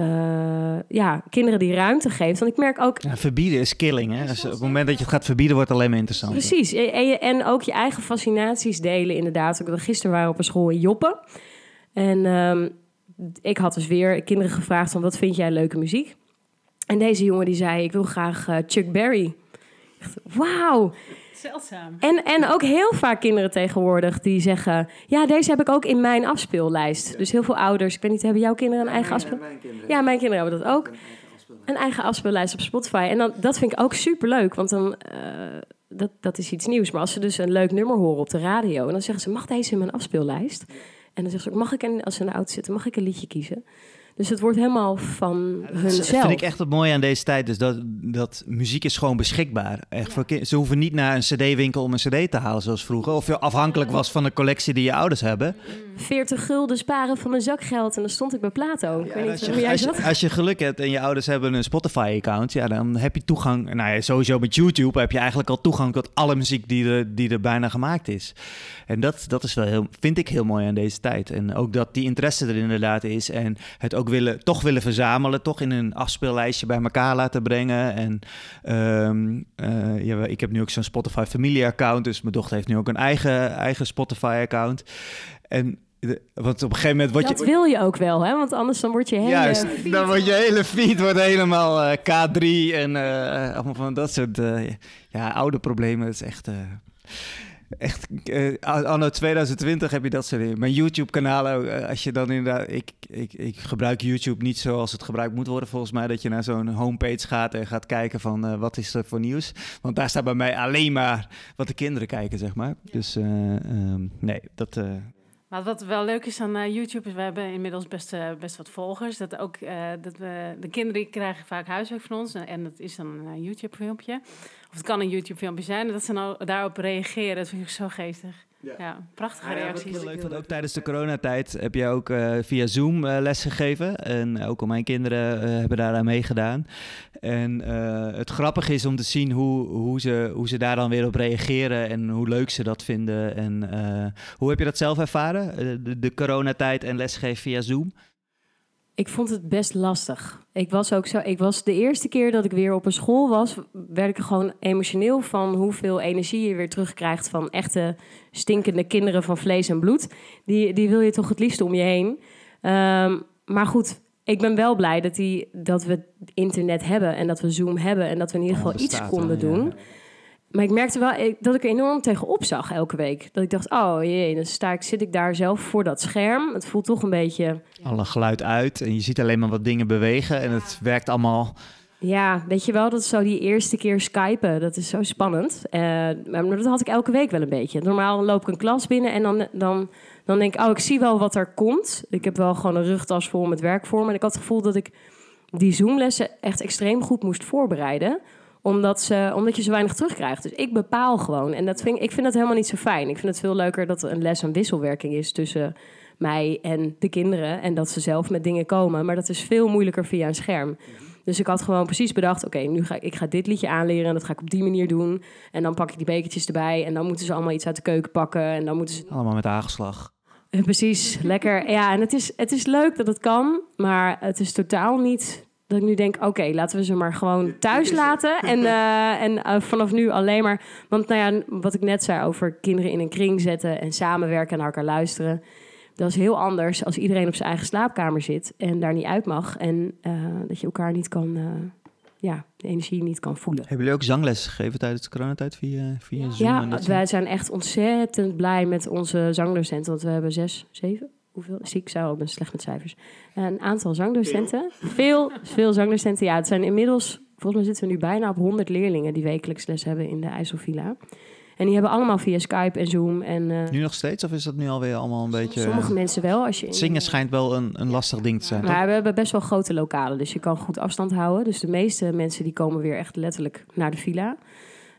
uh, ja, kinderen die ruimte geeft. Want ik merk ook... Ja, verbieden is killing, hè? Dus op het moment dat je het gaat verbieden, wordt het alleen maar interessant. Precies. En, en ook je eigen fascinaties delen, inderdaad. Gisteren waren we op een school in Joppen. En um, ik had dus weer kinderen gevraagd van... wat vind jij leuke muziek? En deze jongen die zei, ik wil graag uh, Chuck Berry. Wauw. Zeldzaam. En, en ook heel vaak kinderen tegenwoordig die zeggen... ja, deze heb ik ook in mijn afspeellijst. Dus heel veel ouders. Ik weet niet, hebben jouw kinderen een eigen afspeellijst? Ja, mijn kinderen. Ja, mijn kinderen hebben dat ook. Een eigen afspeellijst op Spotify. En dan, dat vind ik ook super leuk, want dan... Uh, dat, dat is iets nieuws. Maar als ze dus een leuk nummer horen op de radio... en dan zeggen ze, mag deze in mijn afspeellijst? En dan zeggen ze ook, mag ik, een, als ze in de auto zitten, mag ik een liedje kiezen? Dus het wordt helemaal van ja, hunzelf. Dat vind ik echt het mooie aan deze tijd. Dus dat, dat muziek is gewoon beschikbaar. Echt voor ze hoeven niet naar een cd-winkel om een cd te halen zoals vroeger. Of je afhankelijk was van de collectie die je ouders hebben. 40 gulden sparen van mijn zakgeld en dan stond ik bij Plato. Ik weet niet als, je, hoe jij als, je, als je geluk hebt en je ouders hebben een Spotify-account, ja, dan heb je toegang. Nou ja, sowieso met YouTube heb je eigenlijk al toegang tot alle muziek die er, die er bijna gemaakt is. En dat, dat is wel heel, vind ik heel mooi aan deze tijd. En ook dat die interesse er inderdaad is en het ook willen, toch willen verzamelen, toch in een afspeellijstje bij elkaar laten brengen. En um, uh, ja, ik heb nu ook zo'n Spotify familie-account, dus mijn dochter heeft nu ook een eigen, eigen Spotify-account. En Want op een gegeven moment word dat je... wil je ook wel, hè? Want anders dan word je hele... Juist, feed- dan wordt je hele feed wordt helemaal eh, K3 en eh, allemaal van dat soort eh, ja, oude problemen. Het is echt... Echt, eh, anno 2020 heb je dat soort dingen. Mijn YouTube-kanaal, ook, eh, als je dan inderdaad... Ik, ik, ik gebruik YouTube niet zoals het gebruikt moet worden volgens mij. Dat je naar zo'n homepage gaat en gaat kijken van eh, wat is er voor nieuws. Want daar staat bij mij alleen maar wat de kinderen kijken, zeg maar. Dus eh, ehm, nee, dat... Maar wat wel leuk is aan eh, YouTube is, we hebben inmiddels best, eh, best wat volgers. Dat ook eh, dat we de kinderen krijgen vaak huiswerk van ons en, dat is dan een YouTube filmpje. Of het kan een YouTube filmpje zijn dat ze nou daarop reageren. Dat vind ik zo geestig. Ja, prachtige reacties. Heel leuk, want ook tijdens de coronatijd heb je ook eh, via Zoom eh, les gegeven. En ook al mijn kinderen eh, hebben daar aan meegedaan. En eh, het grappige is om te zien hoe, hoe, ze, hoe ze daar dan weer op reageren en hoe leuk ze dat vinden. En eh, hoe heb je dat zelf ervaren? Eh, de, de coronatijd en lesgeven via Zoom? Ik vond het best lastig. Ik was ook zo. Ik was de eerste keer dat ik weer op een school was, werd ik er gewoon emotioneel van hoeveel energie je weer terugkrijgt van echte stinkende kinderen van vlees en bloed. Die, die wil je toch het liefst om je heen. Ehm, maar goed, ik ben wel blij dat, die, dat we internet hebben en dat we Zoom hebben en dat we in ieder geval Allemaal iets konden ja. Maar ik merkte wel dat ik er enorm tegenop zag elke week. Dat ik dacht, oh jee, dan sta ik, zit ik daar zelf voor dat scherm. Het voelt toch een beetje Alle geluid uit en je ziet alleen maar wat dingen bewegen. En het werkt allemaal Ja, weet je wel, dat is zo die eerste keer skypen, dat is zo spannend. Eh, maar dat had ik elke week wel een beetje. Normaal loop ik een klas binnen en dan, dan, dan denk ik, oh, ik zie wel wat er komt. Ik heb wel gewoon een rugtas vol met werk voor me. En ik had het gevoel dat ik die Zoom-lessen echt extreem goed moest voorbereiden. Omdat, ze, omdat je zo weinig terugkrijgt. Dus ik bepaal gewoon. En dat vind, ik vind dat helemaal niet zo fijn. Ik vind het veel leuker dat een les een wisselwerking is tussen mij en de kinderen. En dat ze zelf met dingen komen. Maar dat is veel moeilijker via een scherm. Dus ik had gewoon precies bedacht: oké, nu ga ik, ik ga dit liedje aanleren en dat ga ik op die manier doen. En dan pak ik die bekertjes erbij en dan moeten ze allemaal iets uit de keuken pakken en dan moeten ze allemaal met hagelslag. Eh, Precies, lekker. Ja, en het is, het is leuk dat het kan, maar het is totaal niet dat ik nu denk, oké, laten we ze maar gewoon thuis laten. En, *laughs* eh, en eh, vanaf nu alleen maar... Want nou ja, wat ik net zei over kinderen in een kring zetten... en samenwerken en naar elkaar luisteren... dat is heel anders als iedereen op zijn eigen slaapkamer zit... en daar niet uit mag. En eh, dat je elkaar niet kan... eh, ja, de energie niet kan voelen. Hebben jullie ook zangles gegeven tijdens de coronatijd via, via Zoom? en Ja, wij zijn echt ontzettend blij met onze zangdocenten. Want we hebben zes, zeven, hoeveel? Zie ik zou, ik ben slecht met cijfers. Een aantal zangdocenten. *laughs* Veel, veel zangdocenten. Ja, het zijn inmiddels, volgens mij zitten we nu bijna op 100 leerlingen die wekelijks les hebben in de IJsselvilla. En die hebben allemaal via Skype en Zoom. En eh, Nu nog steeds of is dat nu alweer allemaal een beetje... sommige mensen wel. Als je in- Zingen schijnt wel een, een lastig ding te zijn, toch? Maar we hebben best wel grote lokalen, dus je kan goed afstand houden. Dus de meeste mensen die komen weer echt letterlijk naar de villa.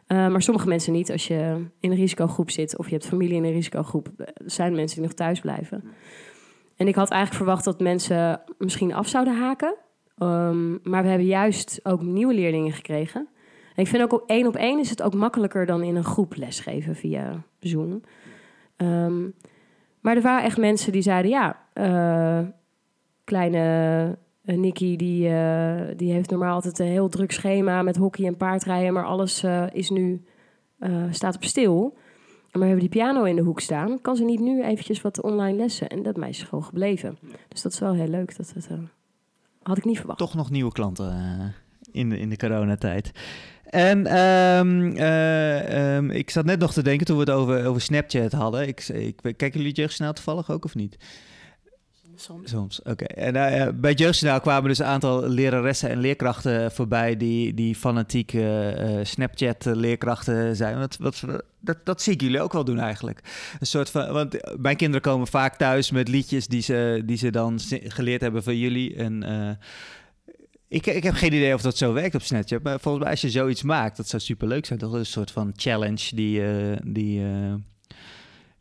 Eh, maar sommige mensen niet. Als je in een risicogroep zit of je hebt familie in een risicogroep, eh, zijn mensen die nog thuis blijven. En ik had eigenlijk verwacht dat mensen misschien af zouden haken. Ehm, maar we hebben juist ook nieuwe leerlingen gekregen. En ik vind ook op één op één is het ook makkelijker dan in een groep lesgeven via Zoom. Ehm, maar er waren echt mensen die zeiden: ja, eh, kleine Nicky, die, eh, die heeft normaal altijd een heel druk schema met hockey en paardrijden, maar alles is nu, staat op stil. Maar we hebben die piano in de hoek staan. Kan ze niet nu eventjes wat online lessen? En dat meisje is gewoon gebleven. Dus dat is wel heel leuk. Dat, het, eh, had ik niet verwacht. Toch nog nieuwe klanten eh, in, de, in de coronatijd. En ehm, eh, ehm, ik zat net nog te denken toen we het over, over Snapchat hadden. Ik, ik, kijken jullie het jeugdsnel toevallig ook of niet? Soms. Oké. En eh, bij jeugdsnel kwamen dus een aantal leraressen en leerkrachten voorbij... die, die fanatieke eh, Snapchat-leerkrachten zijn. Wat, wat, dat, dat zie ik jullie ook wel doen eigenlijk. Een soort van, want mijn kinderen komen vaak thuis met liedjes die ze, die ze dan geleerd hebben van jullie. En ik, ik heb geen idee of dat zo werkt op Snapchat. Maar volgens mij als je zoiets maakt, dat zou superleuk zijn. Toch een soort van challenge die, eh, die,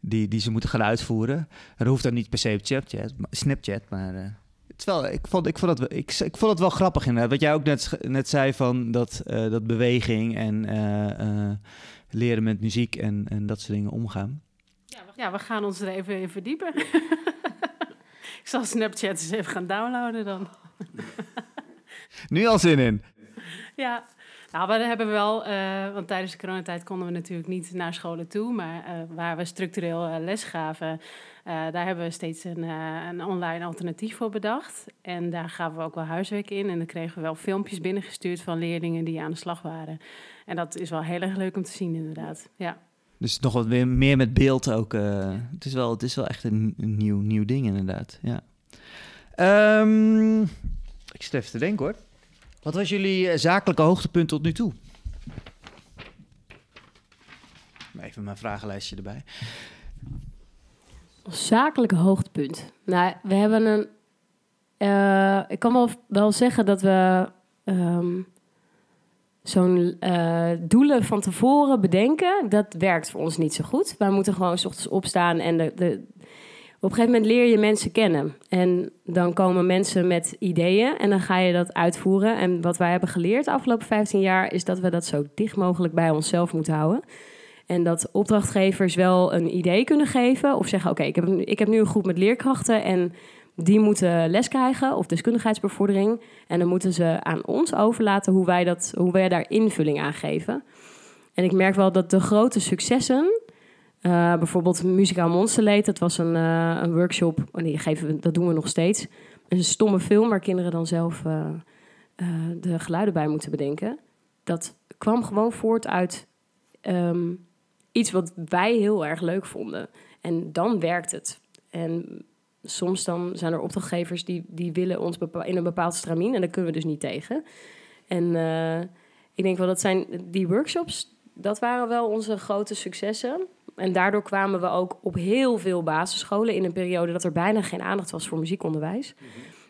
die, die ze moeten gaan uitvoeren. Dat hoeft dan niet per se op Snapchat, maar, Snapchat, maar... eh, het is wel, ik, vond, ik, vond het, wel- ik, ik vond het wel grappig inderdaad. Wat jij ook net, net zei van dat, eh, dat beweging en eh, eh, leren met muziek en, en dat soort dingen omgaan. Ja, we gaan ons er even in verdiepen. *laughs* ik zal Snapchat eens even gaan downloaden dan. Nu al zin in. Ja, Nou, we hebben wel, eh, want tijdens de coronatijd konden we natuurlijk niet naar scholen toe, maar uh, waar we structureel uh, les gaven, daar hebben we steeds een, een, online alternatief voor bedacht. En daar gaven we ook wel huiswerk in en dan kregen we wel filmpjes binnengestuurd van leerlingen die aan de slag waren. En dat is wel heel erg leuk om te zien, inderdaad. Ja. Dus nog wat weer meer met beeld ook. het, is wel, het is wel echt een, nieuw, nieuw ding, inderdaad. Ja. Um, ik zit even te denken hoor. Wat was jullie eh, zakelijke hoogtepunt tot nu toe? Even mijn vragenlijstje erbij. Zakelijke hoogtepunt. Nou, we hebben een. Uh, ik kan wel, wel zeggen dat we um, zo'n uh, doelen van tevoren bedenken. Dat werkt voor ons niet zo goed. Wij moeten gewoon s ochtends opstaan en de, de, op een gegeven moment leer je mensen kennen. En dan komen mensen met ideeën en dan ga je dat uitvoeren. En wat wij hebben geleerd de afgelopen 15 jaar is dat we dat zo dicht mogelijk bij onszelf moeten houden. En dat opdrachtgevers wel een idee kunnen geven of zeggen: Oké, ik, heb, ik heb nu een groep met leerkrachten en die moeten les krijgen of deskundigheidsbevordering. En dan moeten ze aan ons overlaten hoe wij, dat, hoe wij daar invulling aan geven. En ik merk wel dat de grote successen uh, bijvoorbeeld Muzikaal Monsterleed, dat was een, uh, een workshop, oh geven dat doen we nog steeds. Een stomme film waar kinderen dan zelf uh, de geluiden bij moeten bedenken. Dat kwam gewoon voort uit um, iets wat wij heel erg leuk vonden. En dan werkt het. En soms dan zijn er opdrachtgevers die, die willen ons in een bepaald stramien en daar kunnen we dus niet tegen. En ik denk wel dat zijn die workshops, dat waren wel onze grote successen en daardoor kwamen we ook op heel veel basisscholen in een periode dat er bijna geen aandacht was voor muziekonderwijs.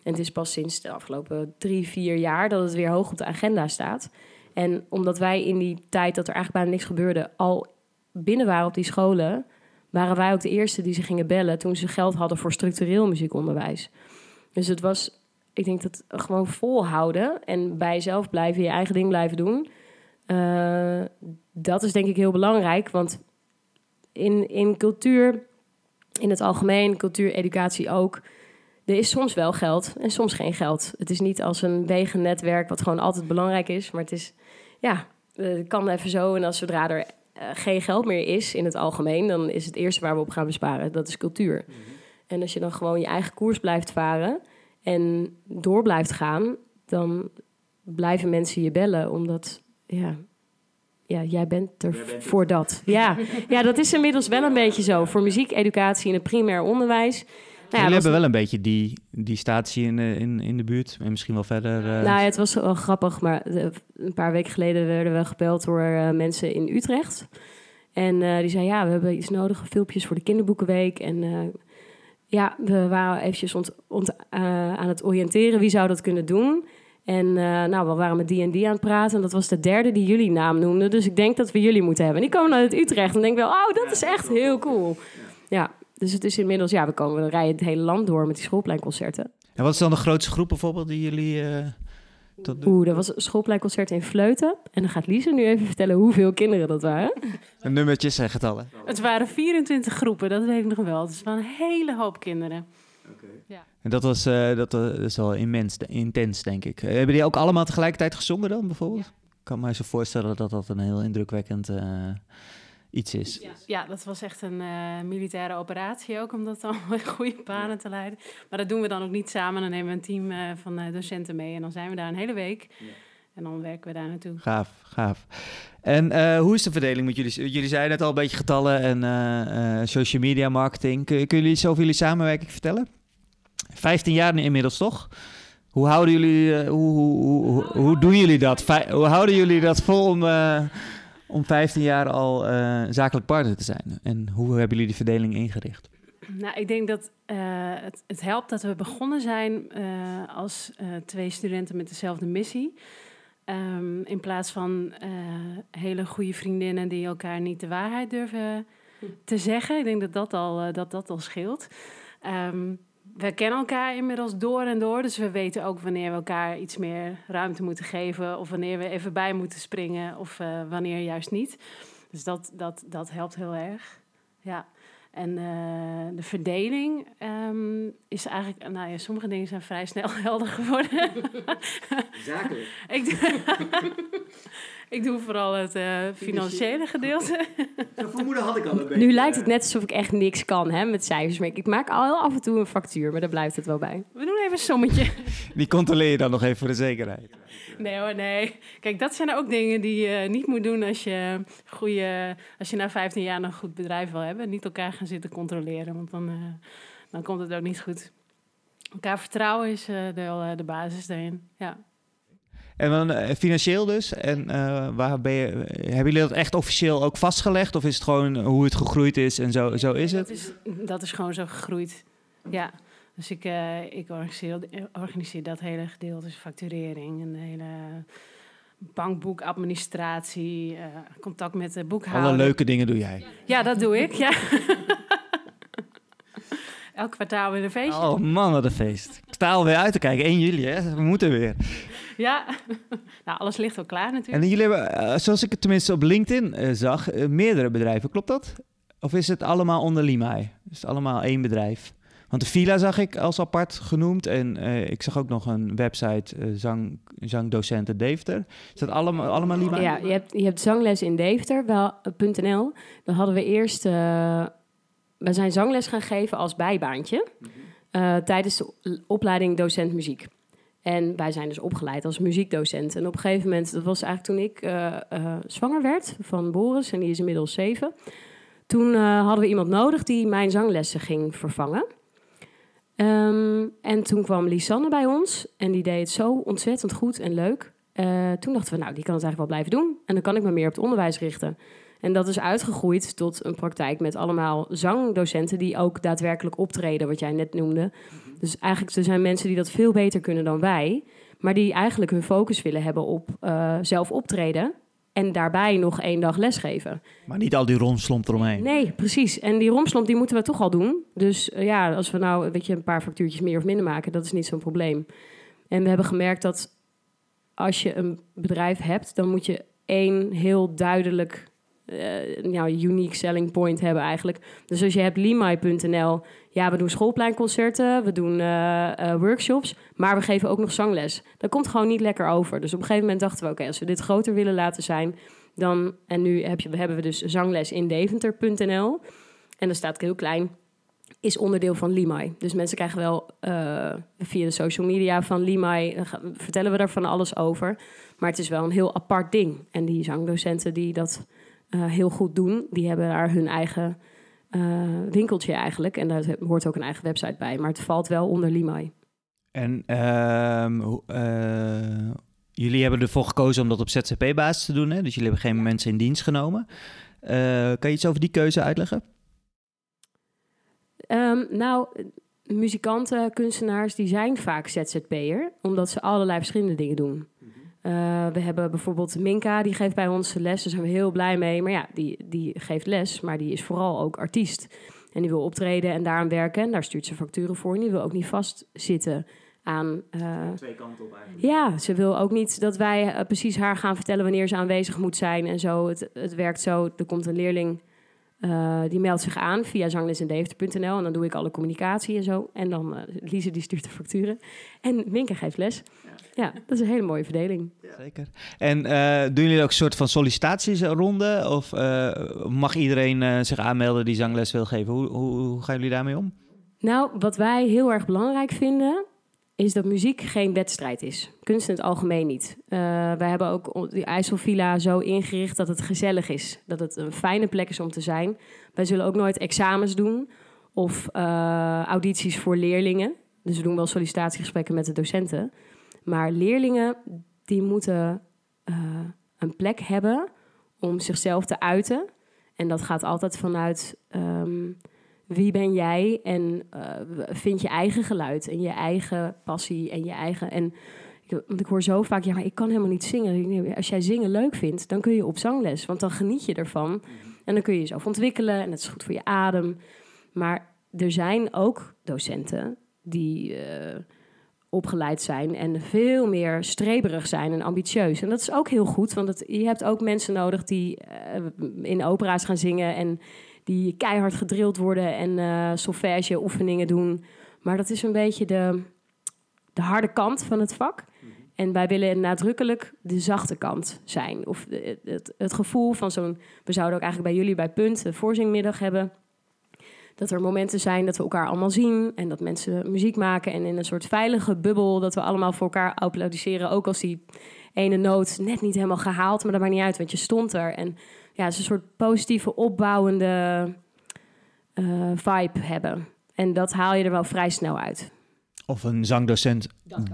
En het is pas sinds de afgelopen drie, vier jaar dat het weer hoog op de agenda staat. En omdat wij in die tijd dat er eigenlijk bijna niks gebeurde, al binnen waren op die scholen, waren wij ook de eerste die ze gingen bellen toen ze geld hadden voor structureel muziekonderwijs. Dus het was, ik denk dat gewoon volhouden en bij jezelf blijven, je eigen ding blijven doen. Uh, dat is denk ik heel belangrijk, want in, in cultuur, in het algemeen, cultuur, educatie ook. Er is soms wel geld en soms geen geld. Het is niet als een wegennetwerk wat gewoon altijd belangrijk is. Maar het is, ja, het kan even zo. En als zodra er uh, geen geld meer is in het algemeen, dan is het eerste waar we op gaan besparen. Dat is cultuur. Mhm. En als je dan gewoon je eigen koers blijft varen en door blijft gaan, dan blijven mensen je bellen. Omdat, ja, ja, jij bent er voor dat. Ja. *laughs* ja, dat is inmiddels wel een beetje zo. Voor muziek, educatie en het primair onderwijs. Nou ja, Jullie hebben wel een beetje die, die statie in, in, in de buurt en misschien wel verder. Uh... Nou, ja, het was wel grappig, maar een paar weken geleden werden we gebeld door uh, mensen in Utrecht. En uh, die zei, ja, we hebben iets nodig, filmpjes voor de kinderboekenweek. En ja, we waren eventjes ont, ont, aan het oriënteren, wie zou dat kunnen doen? En uh, nou, we waren met die en die aan het praten. En dat was de derde die jullie naam noemde. Dus ik denk dat we jullie moeten hebben. En die komen uit Utrecht. En denk wel, oh, dat is echt heel cool. Ja, dus het is inmiddels, ja, we komen we rijden het hele land door met die schoolpleinconcerten. En wat is dan de grootste groep bijvoorbeeld die jullie... Uh, Oeh, dat was een schoolpleinconcert in Fleuten. En dan gaat Lise nu even vertellen hoeveel kinderen dat waren. *laughs* En nummertjes en getallen. Het waren 24 groepen, dat weet ik nog wel. Het is wel een hele hoop kinderen. Ja. En dat was uh, dat, uh, is wel immens, intens, denk ik. Uh, hebben die ook allemaal tegelijkertijd gezongen dan, bijvoorbeeld? Ik kan me zo voorstellen dat dat een heel indrukwekkend iets is. Ja. ja. dat was echt een militaire operatie ook, om dat *laughs* allemaal in goede banen te leiden. Maar dat doen we dan ook niet samen. Dan nemen we een team van docenten mee en dan zijn we daar een hele week. Ja. En dan werken we daar naartoe. Gaaf, gaaf. En hoe is de verdeling met jullie? Jullie zeiden net al een beetje getallen en social media marketing. Kun, kunnen jullie iets over jullie samenwerking vertellen? 15 jaar inmiddels, toch? Hoe houden jullie, uh, hoe, hoe, hoe, doen jullie dat? hoe houden jullie dat vol om, uh, om 15 jaar al uh, zakelijk partner te zijn? En hoe hebben jullie die verdeling ingericht? Nou, ik denk dat het, het, helpt dat we begonnen zijn als twee studenten met dezelfde missie. Um, in plaats van hele goede vriendinnen die elkaar niet de waarheid durven te zeggen. Ik denk dat dat al, dat dat al scheelt. Um, we kennen elkaar inmiddels door en door. Dus we weten ook wanneer we elkaar iets meer ruimte moeten geven. Of wanneer we even bij moeten springen. Of uh, wanneer juist niet. Dus dat, dat, dat helpt heel erg. Ja. En eh, de verdeling ehm, is eigenlijk, nou ja, sommige dingen zijn vrij snel *laughs* helder geworden. Zakelijk. ik, *laughs* ik doe vooral het eh, financiële gedeelte. Zo'n vermoeden had ik al een beetje. Nu lijkt het net alsof ik echt niks kan hè, met cijfers. Maar ik maak al af en toe een factuur, maar daar blijft het wel bij. We doen even een sommetje. Die controleer je dan nog even voor de zekerheid. Nee hoor, nee. Kijk, dat zijn ook dingen die je niet moet doen als je, goede, als je na 15 jaar nog een goed bedrijf wil hebben. Niet elkaar gaan zitten controleren, want dan, eh, dan komt het ook niet goed. Elkaar vertrouwen is eh, de, eh, de basis daarin, ja. En dan eh, financieel dus. En eh, waar ben je, hebben jullie dat echt officieel ook vastgelegd? Of is het gewoon hoe het gegroeid is en zo, zo is Dat het? is, dat is gewoon zo gegroeid, ja. Dus ik, eh, ik organiseer, organiseer dat hele gedeelte, dus facturering en de hele bankboekadministratie, contact met de boekhouder. Alle leuke dingen doe jij. Ja, dat doe ik, ja. *laughs* Elk kwartaal weer een feestje. Oh man, wat een feest. Ik sta alweer uit te kijken. 1 juli, hè? We moeten weer. Ja, *laughs* nou, alles ligt wel klaar natuurlijk. En jullie hebben, eh, zoals ik het tenminste op LinkedIn eh, zag, eh, meerdere bedrijven. Klopt dat? Of is het allemaal onder Limai? Is het allemaal één bedrijf? Want de villa zag ik als apart genoemd. En eh, ik zag ook nog een website, eh, zang, zangdocenten Deventer. Is dat allemaal, allemaal Limai? Ja, je hebt, je hebt zangles in Deventer, wel, eh, .nl. Dan hadden we eerst... eh, we zijn zangles gaan geven als bijbaantje... eh, tijdens de opleiding docent muziek. En wij zijn dus opgeleid als muziekdocent. En op een gegeven moment, dat was eigenlijk toen ik eh, eh, zwanger werd van Boris... en die is inmiddels zeven... Toen eh, hadden we iemand nodig die mijn zanglessen ging vervangen. Ehm, en toen kwam Lisanne bij ons en die deed het zo ontzettend goed en leuk. Toen dachten we, nou, die kan het eigenlijk wel blijven doen. En dan kan ik me meer op het onderwijs richten. En dat is uitgegroeid tot een praktijk met allemaal zangdocenten die ook daadwerkelijk optreden, wat jij net noemde. Dus eigenlijk er zijn mensen die dat veel beter kunnen dan wij, maar die eigenlijk hun focus willen hebben op eh, zelf optreden en daarbij nog één dag lesgeven. Maar niet al die romslomp eromheen. Nee, precies. En die romslomp die moeten we toch al doen. Dus eh, ja, als we nou weet je, een paar factuurtjes meer of minder maken, dat is niet zo'n probleem. En we hebben gemerkt dat als je een bedrijf hebt, dan moet je één heel duidelijk eh nou, unique selling point hebben eigenlijk. Dus als je hebt limai.nl, ja, we doen schoolpleinconcerten, we doen eh, eh, workshops, maar we geven ook nog zangles. Dat komt gewoon niet lekker over. Dus op een gegeven moment dachten we, oké, als we dit groter willen laten zijn, dan, en nu heb je, hebben we dus zangles in deventer.nl. En dan staat heel klein, is onderdeel van Limai. Dus mensen krijgen wel via de social media van Limai, vertellen we daar van alles over. Maar het is wel een heel apart ding. En die zangdocenten die dat eh, heel goed doen, die hebben daar hun eigen eh, winkeltje eigenlijk. En daar hoort ook een eigen website bij. Maar het valt wel onder Limai. En ehm, eh, jullie hebben ervoor gekozen om dat op ZZP-basis te doen, hè? Dus jullie hebben geen mensen in dienst genomen. Kan je iets over die keuze uitleggen? Ehm, nou, muzikanten, kunstenaars, die zijn vaak ZZP'er, omdat ze allerlei verschillende dingen doen. Eh, we hebben bijvoorbeeld Minka, die geeft bij ons les, daar zijn we heel blij mee. Maar ja, die, die geeft les, maar die is vooral ook artiest. En die wil optreden en daaraan werken. En daar stuurt ze facturen voor. En die wil ook niet vastzitten aan... eh, Twee kanten op eigenlijk. ja, ze wil ook niet dat wij eh, precies haar gaan vertellen wanneer ze aanwezig moet zijn en zo. Het, het werkt zo, er komt een leerling, die meldt zich aan via zanglesindeventer.nl en dan doe ik alle communicatie en zo. En dan, Lise die stuurt de facturen en Minke geeft les. Ja. dat is een hele mooie verdeling. Zeker. En eh, doen jullie ook een soort van sollicitatiesronde? Of eh, mag iedereen eh, zich aanmelden die zangles wil geven? Hoe, hoe, hoe gaan jullie daarmee om? Nou, wat wij heel erg belangrijk vinden, is dat muziek geen wedstrijd is. Kunst in het algemeen niet. Wij hebben ook die IJsselvilla zo ingericht dat het gezellig is. Dat het een fijne plek is om te zijn. Wij zullen ook nooit examens doen of audities voor leerlingen. Dus we doen wel sollicitatiegesprekken met de docenten. Maar leerlingen, die moeten eh, een plek hebben om zichzelf te uiten. En dat gaat altijd vanuit... ehm, wie ben jij en eh, vind je eigen geluid en je eigen passie en je eigen. En want ik hoor zo vaak, ja, maar ik kan helemaal niet zingen. Als jij zingen leuk vindt, dan kun je op zangles, want dan geniet je ervan. En dan kun je jezelf ontwikkelen en het is goed voor je adem. Maar er zijn ook docenten die eh, opgeleid zijn en veel meer streberig zijn en ambitieus. En dat is ook heel goed, want het, je hebt ook mensen nodig die eh, in opera's gaan zingen en die keihard gedrild worden en uh, solfège oefeningen doen. Maar dat is een beetje de, de harde kant van het vak. En wij willen nadrukkelijk de zachte kant zijn. Of het, het, gevoel van zo'n... We zouden ook eigenlijk bij jullie bij Punt een voorzingmiddag hebben. Dat er momenten zijn dat we elkaar allemaal zien. En dat mensen muziek maken. En in een soort veilige bubbel dat we allemaal voor elkaar applaudisseren. Ook als die ene noot net niet helemaal gehaald. Maar dat maakt niet uit, want je stond er. En ja, het is een soort positieve, opbouwende uh, vibe hebben. En dat haal je er wel vrij snel uit. Of een zangdocent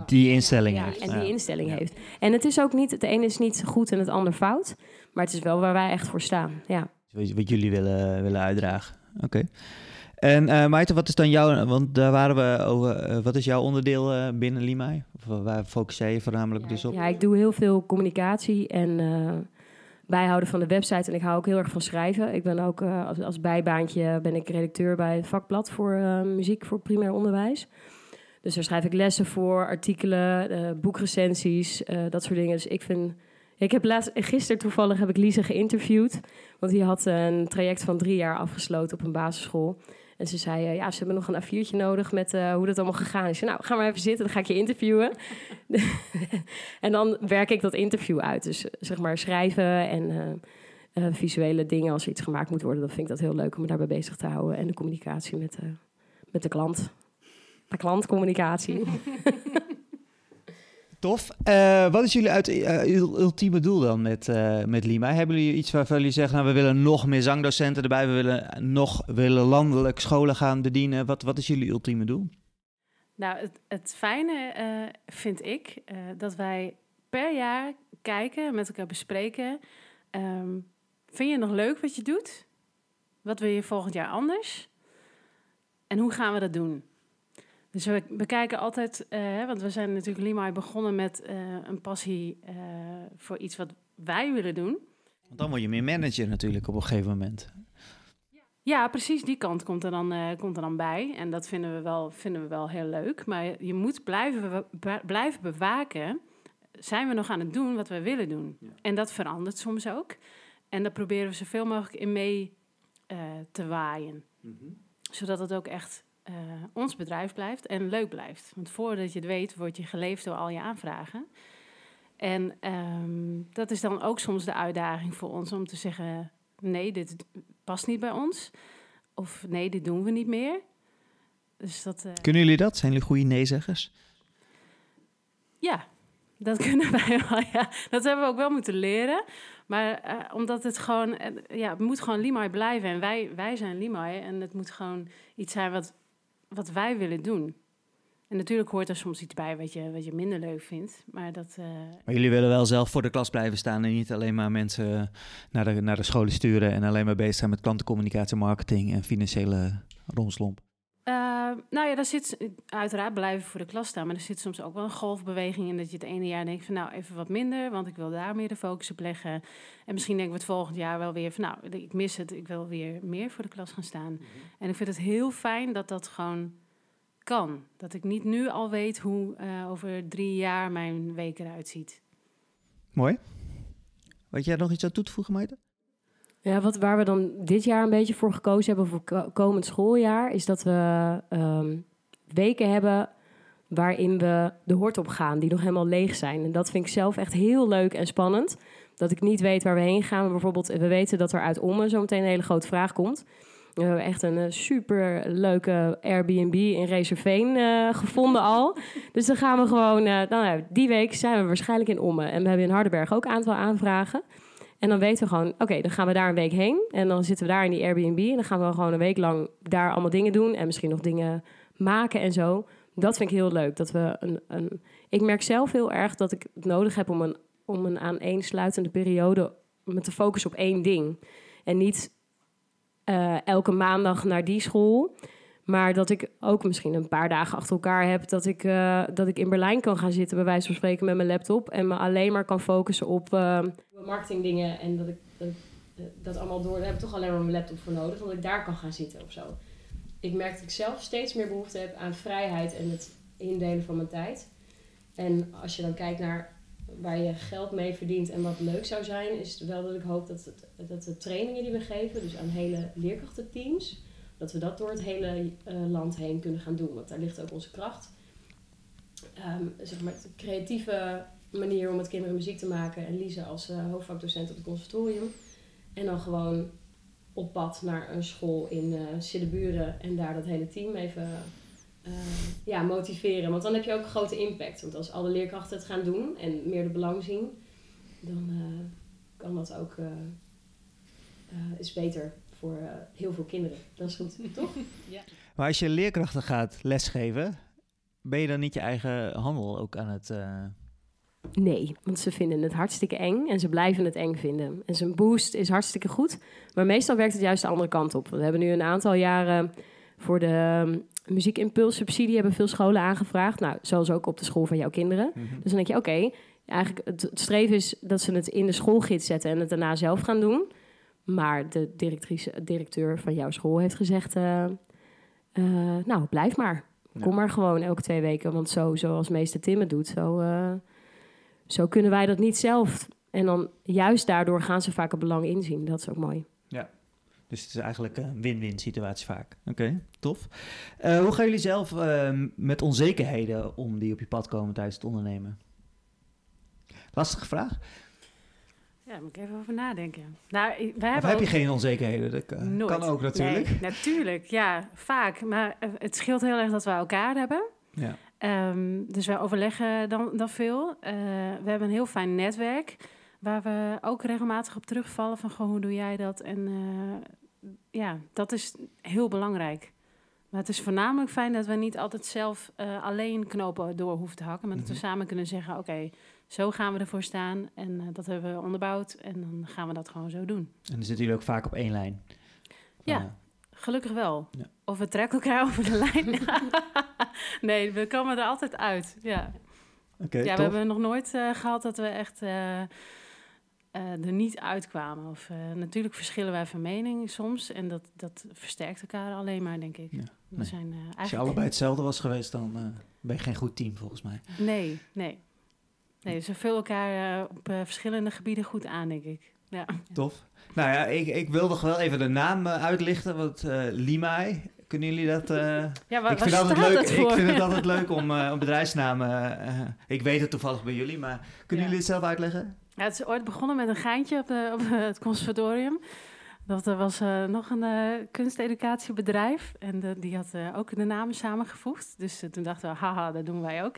die instelling ja, heeft. En die instelling heeft. En het is ook niet, het ene is niet goed en het ander fout. Maar het is wel waar wij echt voor staan. Ja. Wat jullie willen, willen uitdragen. Oké. En uh, Maite, wat is dan jouw, want daar waren we over, uh, wat is jouw onderdeel uh, binnen Limai? Of waar focus jij je voornamelijk dus op? Ja, ik doe heel veel communicatie en bijhouden van de website. En ik hou ook heel erg van schrijven. Ik ben ook als, als, bijbaantje ben ik redacteur bij het vakblad voor muziek voor primair onderwijs. Dus daar schrijf ik lessen voor, artikelen, boekrecensies, dat soort dingen. Dus ik vind... Ik heb laatst, gisteren toevallig heb ik Lise geïnterviewd. Want die had een traject van drie jaar afgesloten op een basisschool. En ze zei, uh, ja, ze hebben nog een A4'tje nodig met hoe dat allemaal gegaan is. nou, ga maar even zitten, dan ga ik je interviewen. *laughs* en dan werk ik dat interview uit. Dus zeg maar schrijven en visuele dingen. Als er iets gemaakt moet worden, dan vind ik dat heel leuk om me daarbij bezig te houden. En de communicatie met, met de klant de klantcommunicatie. *laughs* Tof. Uh, wat is jullie uh, ultieme doel dan met, uh, met Lima? Hebben jullie iets waarvan jullie zeggen, nou, we willen nog meer zangdocenten erbij, we willen nog willen landelijk scholen gaan bedienen. Wat, wat is jullie ultieme doel? Nou, het, het fijne vind ik dat wij per jaar kijken, met elkaar bespreken. Um, vind je het nog leuk wat je doet? Wat wil je volgend jaar anders? En hoe gaan we dat doen? Dus we bekijken altijd, uh, want we zijn natuurlijk Limai begonnen met uh, een passie uh, voor iets wat wij willen doen. Want dan word je meer manager natuurlijk op een gegeven moment. Ja, precies. Die kant komt er dan, komt er dan bij. En dat vinden we, wel, vinden we wel heel leuk. Maar je moet blijven, blijven bewaken. Zijn we nog aan het doen wat we willen doen? Ja. En dat verandert soms ook. En daar proberen we zoveel mogelijk in mee te waaien. Mm -hmm. Zodat het ook echt uh, ons bedrijf blijft en leuk blijft. Want voordat je het weet, word je geleefd door al je aanvragen. En um, dat is dan ook soms de uitdaging voor ons om te zeggen: nee, dit past niet bij ons. Of nee, dit doen we niet meer. Dus dat, uh... Kunnen jullie dat? Zijn jullie goede nee-zeggers? Ja, dat *laughs* kunnen wij wel, ja. Dat hebben we ook wel moeten leren. Maar uh, omdat het gewoon, ja, het moet gewoon Limai blijven. En wij, wij zijn Limai. En het moet gewoon iets zijn wat wat wij willen doen. En natuurlijk hoort er soms iets bij wat je, wat je minder leuk vindt. Maar, dat, uh... maar jullie willen wel zelf voor de klas blijven staan en niet alleen maar mensen naar de, naar de scholen sturen en alleen maar bezig zijn met klantencommunicatie, marketing en financiële romslomp. Uh, nou ja, daar zit uiteraard blijven voor de klas staan, maar er zit soms ook wel een golfbeweging in dat je het ene jaar denkt van nou even wat minder, want ik wil daar meer de focus op leggen. En misschien denken we het volgend jaar wel weer van nou, ik mis het, ik wil weer meer voor de klas gaan staan. Mhm. En ik vind het heel fijn dat dat gewoon kan. Dat ik niet nu al weet hoe uh, over drie jaar mijn week eruit ziet. Mooi. Wat jij nog iets aan toe te voegen, Maite? Ja, wat, waar we dan dit jaar een beetje voor gekozen hebben voor komend schooljaar, is dat we um, weken hebben waarin we de hort op gaan, die nog helemaal leeg zijn. En dat vind ik zelf echt heel leuk en spannend. Dat ik niet weet waar we heen gaan. Bijvoorbeeld, we weten dat er uit Ommen zometeen een hele grote vraag komt. We hebben echt een uh, super leuke Airbnb in Reserveen uh, gevonden al. Dus dan gaan we gewoon, uh, nou, die week zijn we waarschijnlijk in Ommen. En we hebben in Hardenberg ook een aantal aanvragen. En dan weten we gewoon, oké, dan gaan we daar een week heen. En dan zitten we daar in die Airbnb. En dan gaan we gewoon een week lang daar allemaal dingen doen. En misschien nog dingen maken en zo. Dat vind ik heel leuk. Dat we een, een, ik merk zelf heel erg dat ik het nodig heb om een, om een aaneensluitende periode met te focussen op één ding. En niet uh, elke maandag naar die school. Maar dat ik ook misschien een paar dagen achter elkaar heb dat ik, uh, dat ik in Berlijn kan gaan zitten, bij wijze van spreken, met mijn laptop. En me alleen maar kan focussen op uh, marketingdingen. En dat ik dat, dat allemaal door. Daar heb ik toch alleen maar mijn laptop voor nodig, omdat ik daar kan gaan zitten of zo. Ik merk dat ik zelf steeds meer behoefte heb aan vrijheid en het indelen van mijn tijd. En als je dan kijkt naar waar je geld mee verdient en wat leuk zou zijn, is wel dat ik hoop dat, dat de trainingen die we geven, dus aan hele leerkrachtenteams, dat we dat door het hele eh, land heen kunnen gaan doen. Want daar ligt ook onze kracht. Ehm, zeg maar, de creatieve manier om met kinderen muziek te maken. En Lisa als uh, hoofdvakdocent op het conservatorium. En dan gewoon op pad naar een school in uh, en daar dat hele team even ja, motiveren. Want dan heb je ook grote impact. Want als alle leerkrachten het gaan doen en meer de belang zien, dan kan dat ook is beter voor heel veel kinderen. Dat is goed, *laughs* toch? Ja. Maar als je leerkrachten gaat lesgeven, ben je dan niet je eigen handel ook aan het... Uh... Nee, want ze vinden het hartstikke eng en ze blijven het eng vinden. En zijn boost is hartstikke goed, maar meestal werkt het juist de andere kant op. We hebben nu een aantal jaren voor de um, muziekimpulssubsidie hebben veel scholen aangevraagd. Nou, zoals ook op de school van jouw kinderen. Mhm. Dus dan denk je, oké, eigenlijk het, het streven is dat ze het in de schoolgids zetten en het daarna zelf gaan doen. Maar de directrice, directeur van jouw school heeft gezegd: uh, uh, Nou, blijf maar. Kom maar gewoon elke twee weken. Want zo, zoals meester Tim het doet, zo, uh, zo kunnen wij dat niet zelf. En dan juist daardoor gaan ze vaak het belang inzien. Dat is ook mooi. Ja. Dus het is eigenlijk een win-win situatie vaak. Oké, tof. hoe gaan jullie zelf met onzekerheden om die op je pad komen tijdens het ondernemen? Lastige vraag. Ja, moet ik even over nadenken. Nou, wij hebben of heb je geen onzekerheden? Dat kan ook natuurlijk. Nee, *laughs* natuurlijk, ja, vaak. Maar eh, het scheelt heel erg dat we elkaar hebben. Ja. Um, dus wij overleggen dan, dan veel. Uh, we hebben een heel fijn netwerk waar we ook regelmatig op terugvallen van gewoon hoe doe jij dat? En uh, ja, dat is heel belangrijk. Maar het is voornamelijk fijn dat we niet altijd zelf uh, alleen knopen door hoeven te hakken. Maar dat we mhm. samen kunnen zeggen, oké, zo gaan we ervoor staan. En uh, dat hebben we onderbouwd en dan gaan we dat gewoon zo doen. En dan zitten jullie ook vaak op één lijn? ja, uh, gelukkig wel. Ja. Of we trekken elkaar over de *laughs* lijn. *laughs* nee, we komen er altijd uit, ja. Okay, ja, we hebben nog nooit gehad dat we echt uh, er niet uitkwamen. Of, natuurlijk verschillen wij van mening soms. En dat, dat versterkt elkaar alleen maar, denk ik. Ja, we zijn, eigenlijk... Als je allebei hetzelfde was geweest, dan ben je geen goed team, volgens mij. Nee, nee. Nee, ze vullen elkaar op verschillende gebieden goed aan, denk ik. Ja. Tof. Nou ja, ik, ik wil nog wel even de naam uitlichten. Want Limai, kunnen jullie dat? *laughs* ja, wat, ik vind, altijd leuk, ik vind het altijd *laughs* leuk om uh, bedrijfsnamen. ik weet het toevallig bij jullie, maar kunnen jullie het zelf uitleggen? Ja, het is ooit begonnen met een geintje op, de, op het conservatorium. Dat er was uh, nog een uh, kunsteducatiebedrijf en de, die had uh, ook de namen samengevoegd. Dus toen dachten we, haha, dat doen wij ook.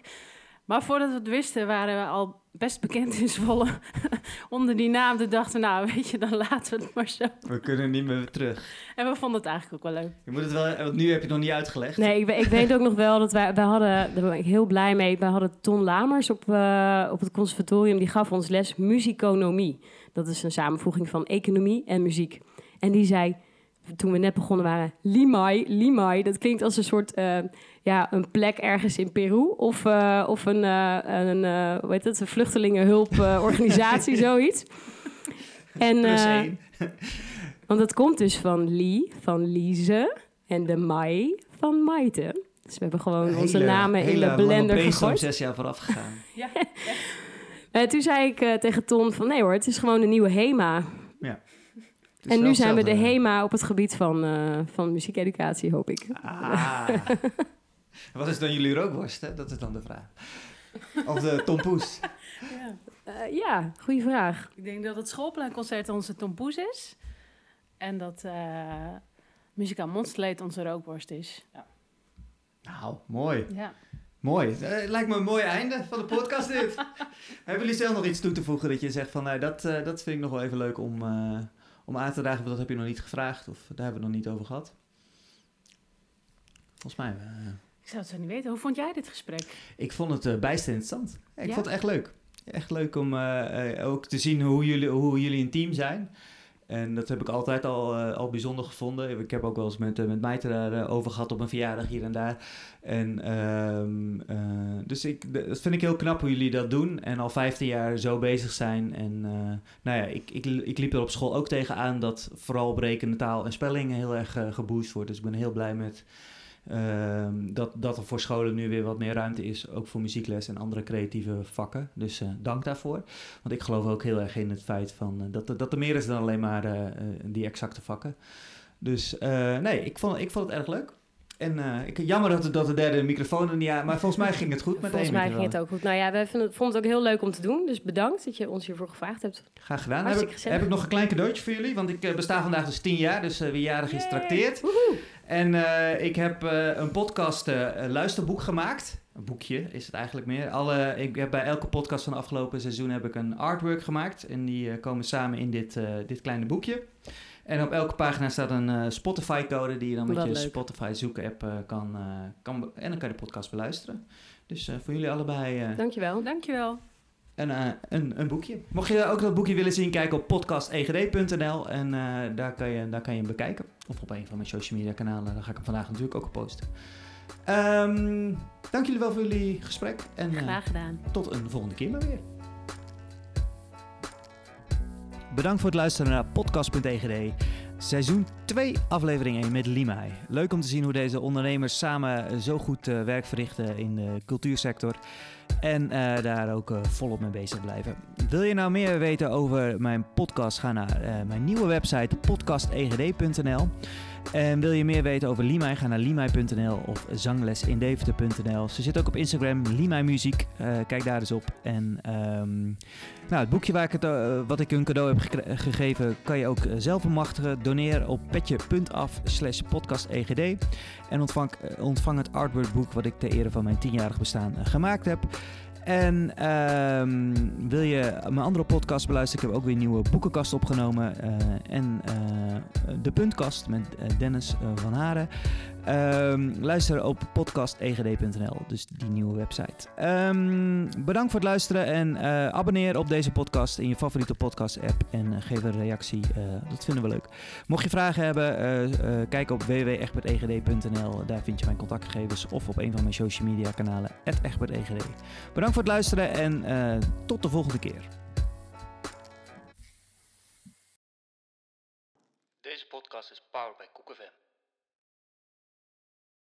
Maar voordat we het wisten, waren we al best bekend in Zwolle *laughs* onder die naam. Toen dachten we, nou, weet je, dan laten we het maar zo. We kunnen niet meer terug. En we vonden het eigenlijk ook wel leuk. Je moet het wel, want nu heb je het nog niet uitgelegd. Nee, ik, ik weet ook nog wel dat wij, wij hadden, daar ben ik heel blij mee, wij hadden Ton Lamers op, uh, op het conservatorium. Die gaf ons les muziconomie. Dat is een samenvoeging van economie en muziek. En die zei, toen we net begonnen waren, Limai, Limai. Dat klinkt als een soort, uh, ja, een plek ergens in Peru. Of, uh, of een, uh, een hoe heet het, een vluchtelingenhulporganisatie, *laughs* zoiets. En, *laughs* want het komt dus van Li, van Lise, en de Mai van Maite. Dus we hebben gewoon onze namen in de blender gegooid. zes jaar vooraf gegaan. *laughs* ja, en toen zei ik tegen Ton van, nee hoor, het is gewoon een nieuwe HEMA. Ja. En nu zijn we de HEMA op het gebied van, uh, van muziekeducatie, hoop ik. Ah. *laughs* Wat is dan jullie rookworst, hè? Dat is dan de vraag. Of de tompoes? *laughs* ja, uh, ja goede vraag. Ik denk dat het schoolpleinconcert onze tompoes is. En dat uh, Muzikaal Monsterleed onze rookworst is. Ja. Nou, mooi. Ja. Mooi. Uh, lijkt me een mooi einde van de podcast dit. *laughs* Hebben jullie zelf nog iets toe te voegen dat je zegt van... Nou, dat, dat vind ik nog wel even leuk om om aan te dragen. Dat heb je nog niet gevraagd of daar hebben we nog niet over gehad. Volgens mij. Ik zou het zo niet weten. Hoe vond jij dit gesprek? Ik vond het uh, bijst interessant. ik vond het echt leuk. Echt leuk om uh, ook te zien hoe jullie, hoe jullie een team zijn. En dat heb ik altijd al, uh, al bijzonder gevonden. Ik heb ook wel eens met, uh, met Maite daarover gehad op een verjaardag hier en daar. En, uh, dus ik, dat vind ik heel knap hoe jullie dat doen. En al 15 jaar zo bezig zijn. En nou ja, ik, ik, ik liep er op school ook tegenaan dat vooral berekende taal en spelling heel erg geboost wordt. Dus ik ben heel blij met, Ehm, dat, dat er voor scholen nu weer wat meer ruimte is, ook voor muziekles en andere creatieve vakken. Dus uh, dank daarvoor. Want ik geloof ook heel erg in het feit van, uh, dat, dat er meer is dan alleen maar uh, die exacte vakken. Dus nee, ik vond, ik vond het erg leuk. En uh, ik, jammer dat, dat de derde microfoon er niet aan... Maar volgens mij ging het goed met Volgens mij ging het ook goed. Nou ja, we vonden het, vonden het ook heel leuk om te doen. Dus bedankt dat je ons hiervoor gevraagd hebt. Graag gedaan. Heb ik, heb ik, nog een klein cadeautje voor jullie. Want ik besta vandaag dus tien jaar. Dus uh, wie jarig is, trakteert. En ik heb een podcast luisterboek gemaakt. Een boekje is het eigenlijk meer. Alle, ik heb bij elke podcast van het afgelopen seizoen heb ik een artwork gemaakt. En die komen samen in dit, dit kleine boekje. En op elke pagina staat een uh, Spotify-code die je dan met Wat je Spotify zoek-app uh, kan, uh, kan... En dan kan je de podcast beluisteren. Dus voor jullie allebei... Dankjewel. Dankjewel. Een, een, een boekje. Mocht je ook dat boekje willen zien, kijk op podcastegd.nl en daar, kan je, daar kan je hem bekijken. Of op een van mijn social media kanalen, daar ga ik hem vandaag natuurlijk ook op posten. Um, dank jullie wel voor jullie gesprek. En, Graag gedaan. Tot een volgende keer maar weer. Bedankt voor het luisteren naar podcast.egd. Seizoen 2, aflevering 1 met Limai. Leuk om te zien hoe deze ondernemers samen zo goed werk verrichten in de cultuursector. En uh, daar ook uh, volop mee bezig blijven. Wil je nou meer weten over mijn podcast? Ga naar mijn nieuwe website podcastegd.nl. En wil je meer weten over Limai? Ga naar limai.nl of zanglesindeventer.nl. Ze zit ook op Instagram, Limai Muziek. Uh, kijk daar eens op. En um, nou, het boekje waar ik uh, wat ik hun cadeau heb gegeven, kan je ook zelf bemachtigen. Doneer op petje.af slash podcastegd. En ontvang, ontvang het artworkboek wat ik ter ere van mijn tienjarig bestaan gemaakt heb. En um, wil je mijn andere podcast beluisteren? Ik heb ook weer een nieuwe boekenkast opgenomen. Uh, en uh, de Puntkast met Dennis van Haren. Um, luister op podcastegd.nl, dus die nieuwe website. Um, bedankt voor het luisteren en uh, abonneer op deze podcast in je favoriete podcast-app en geef een reactie. dat vinden we leuk. Mocht je vragen hebben, kijk op www.egbertegd.nl. Daar vind je mijn contactgegevens of op een van mijn social media kanalen, @egbertegd. Bedankt voor het luisteren en tot de volgende keer. Deze podcast is powered by KoekFM.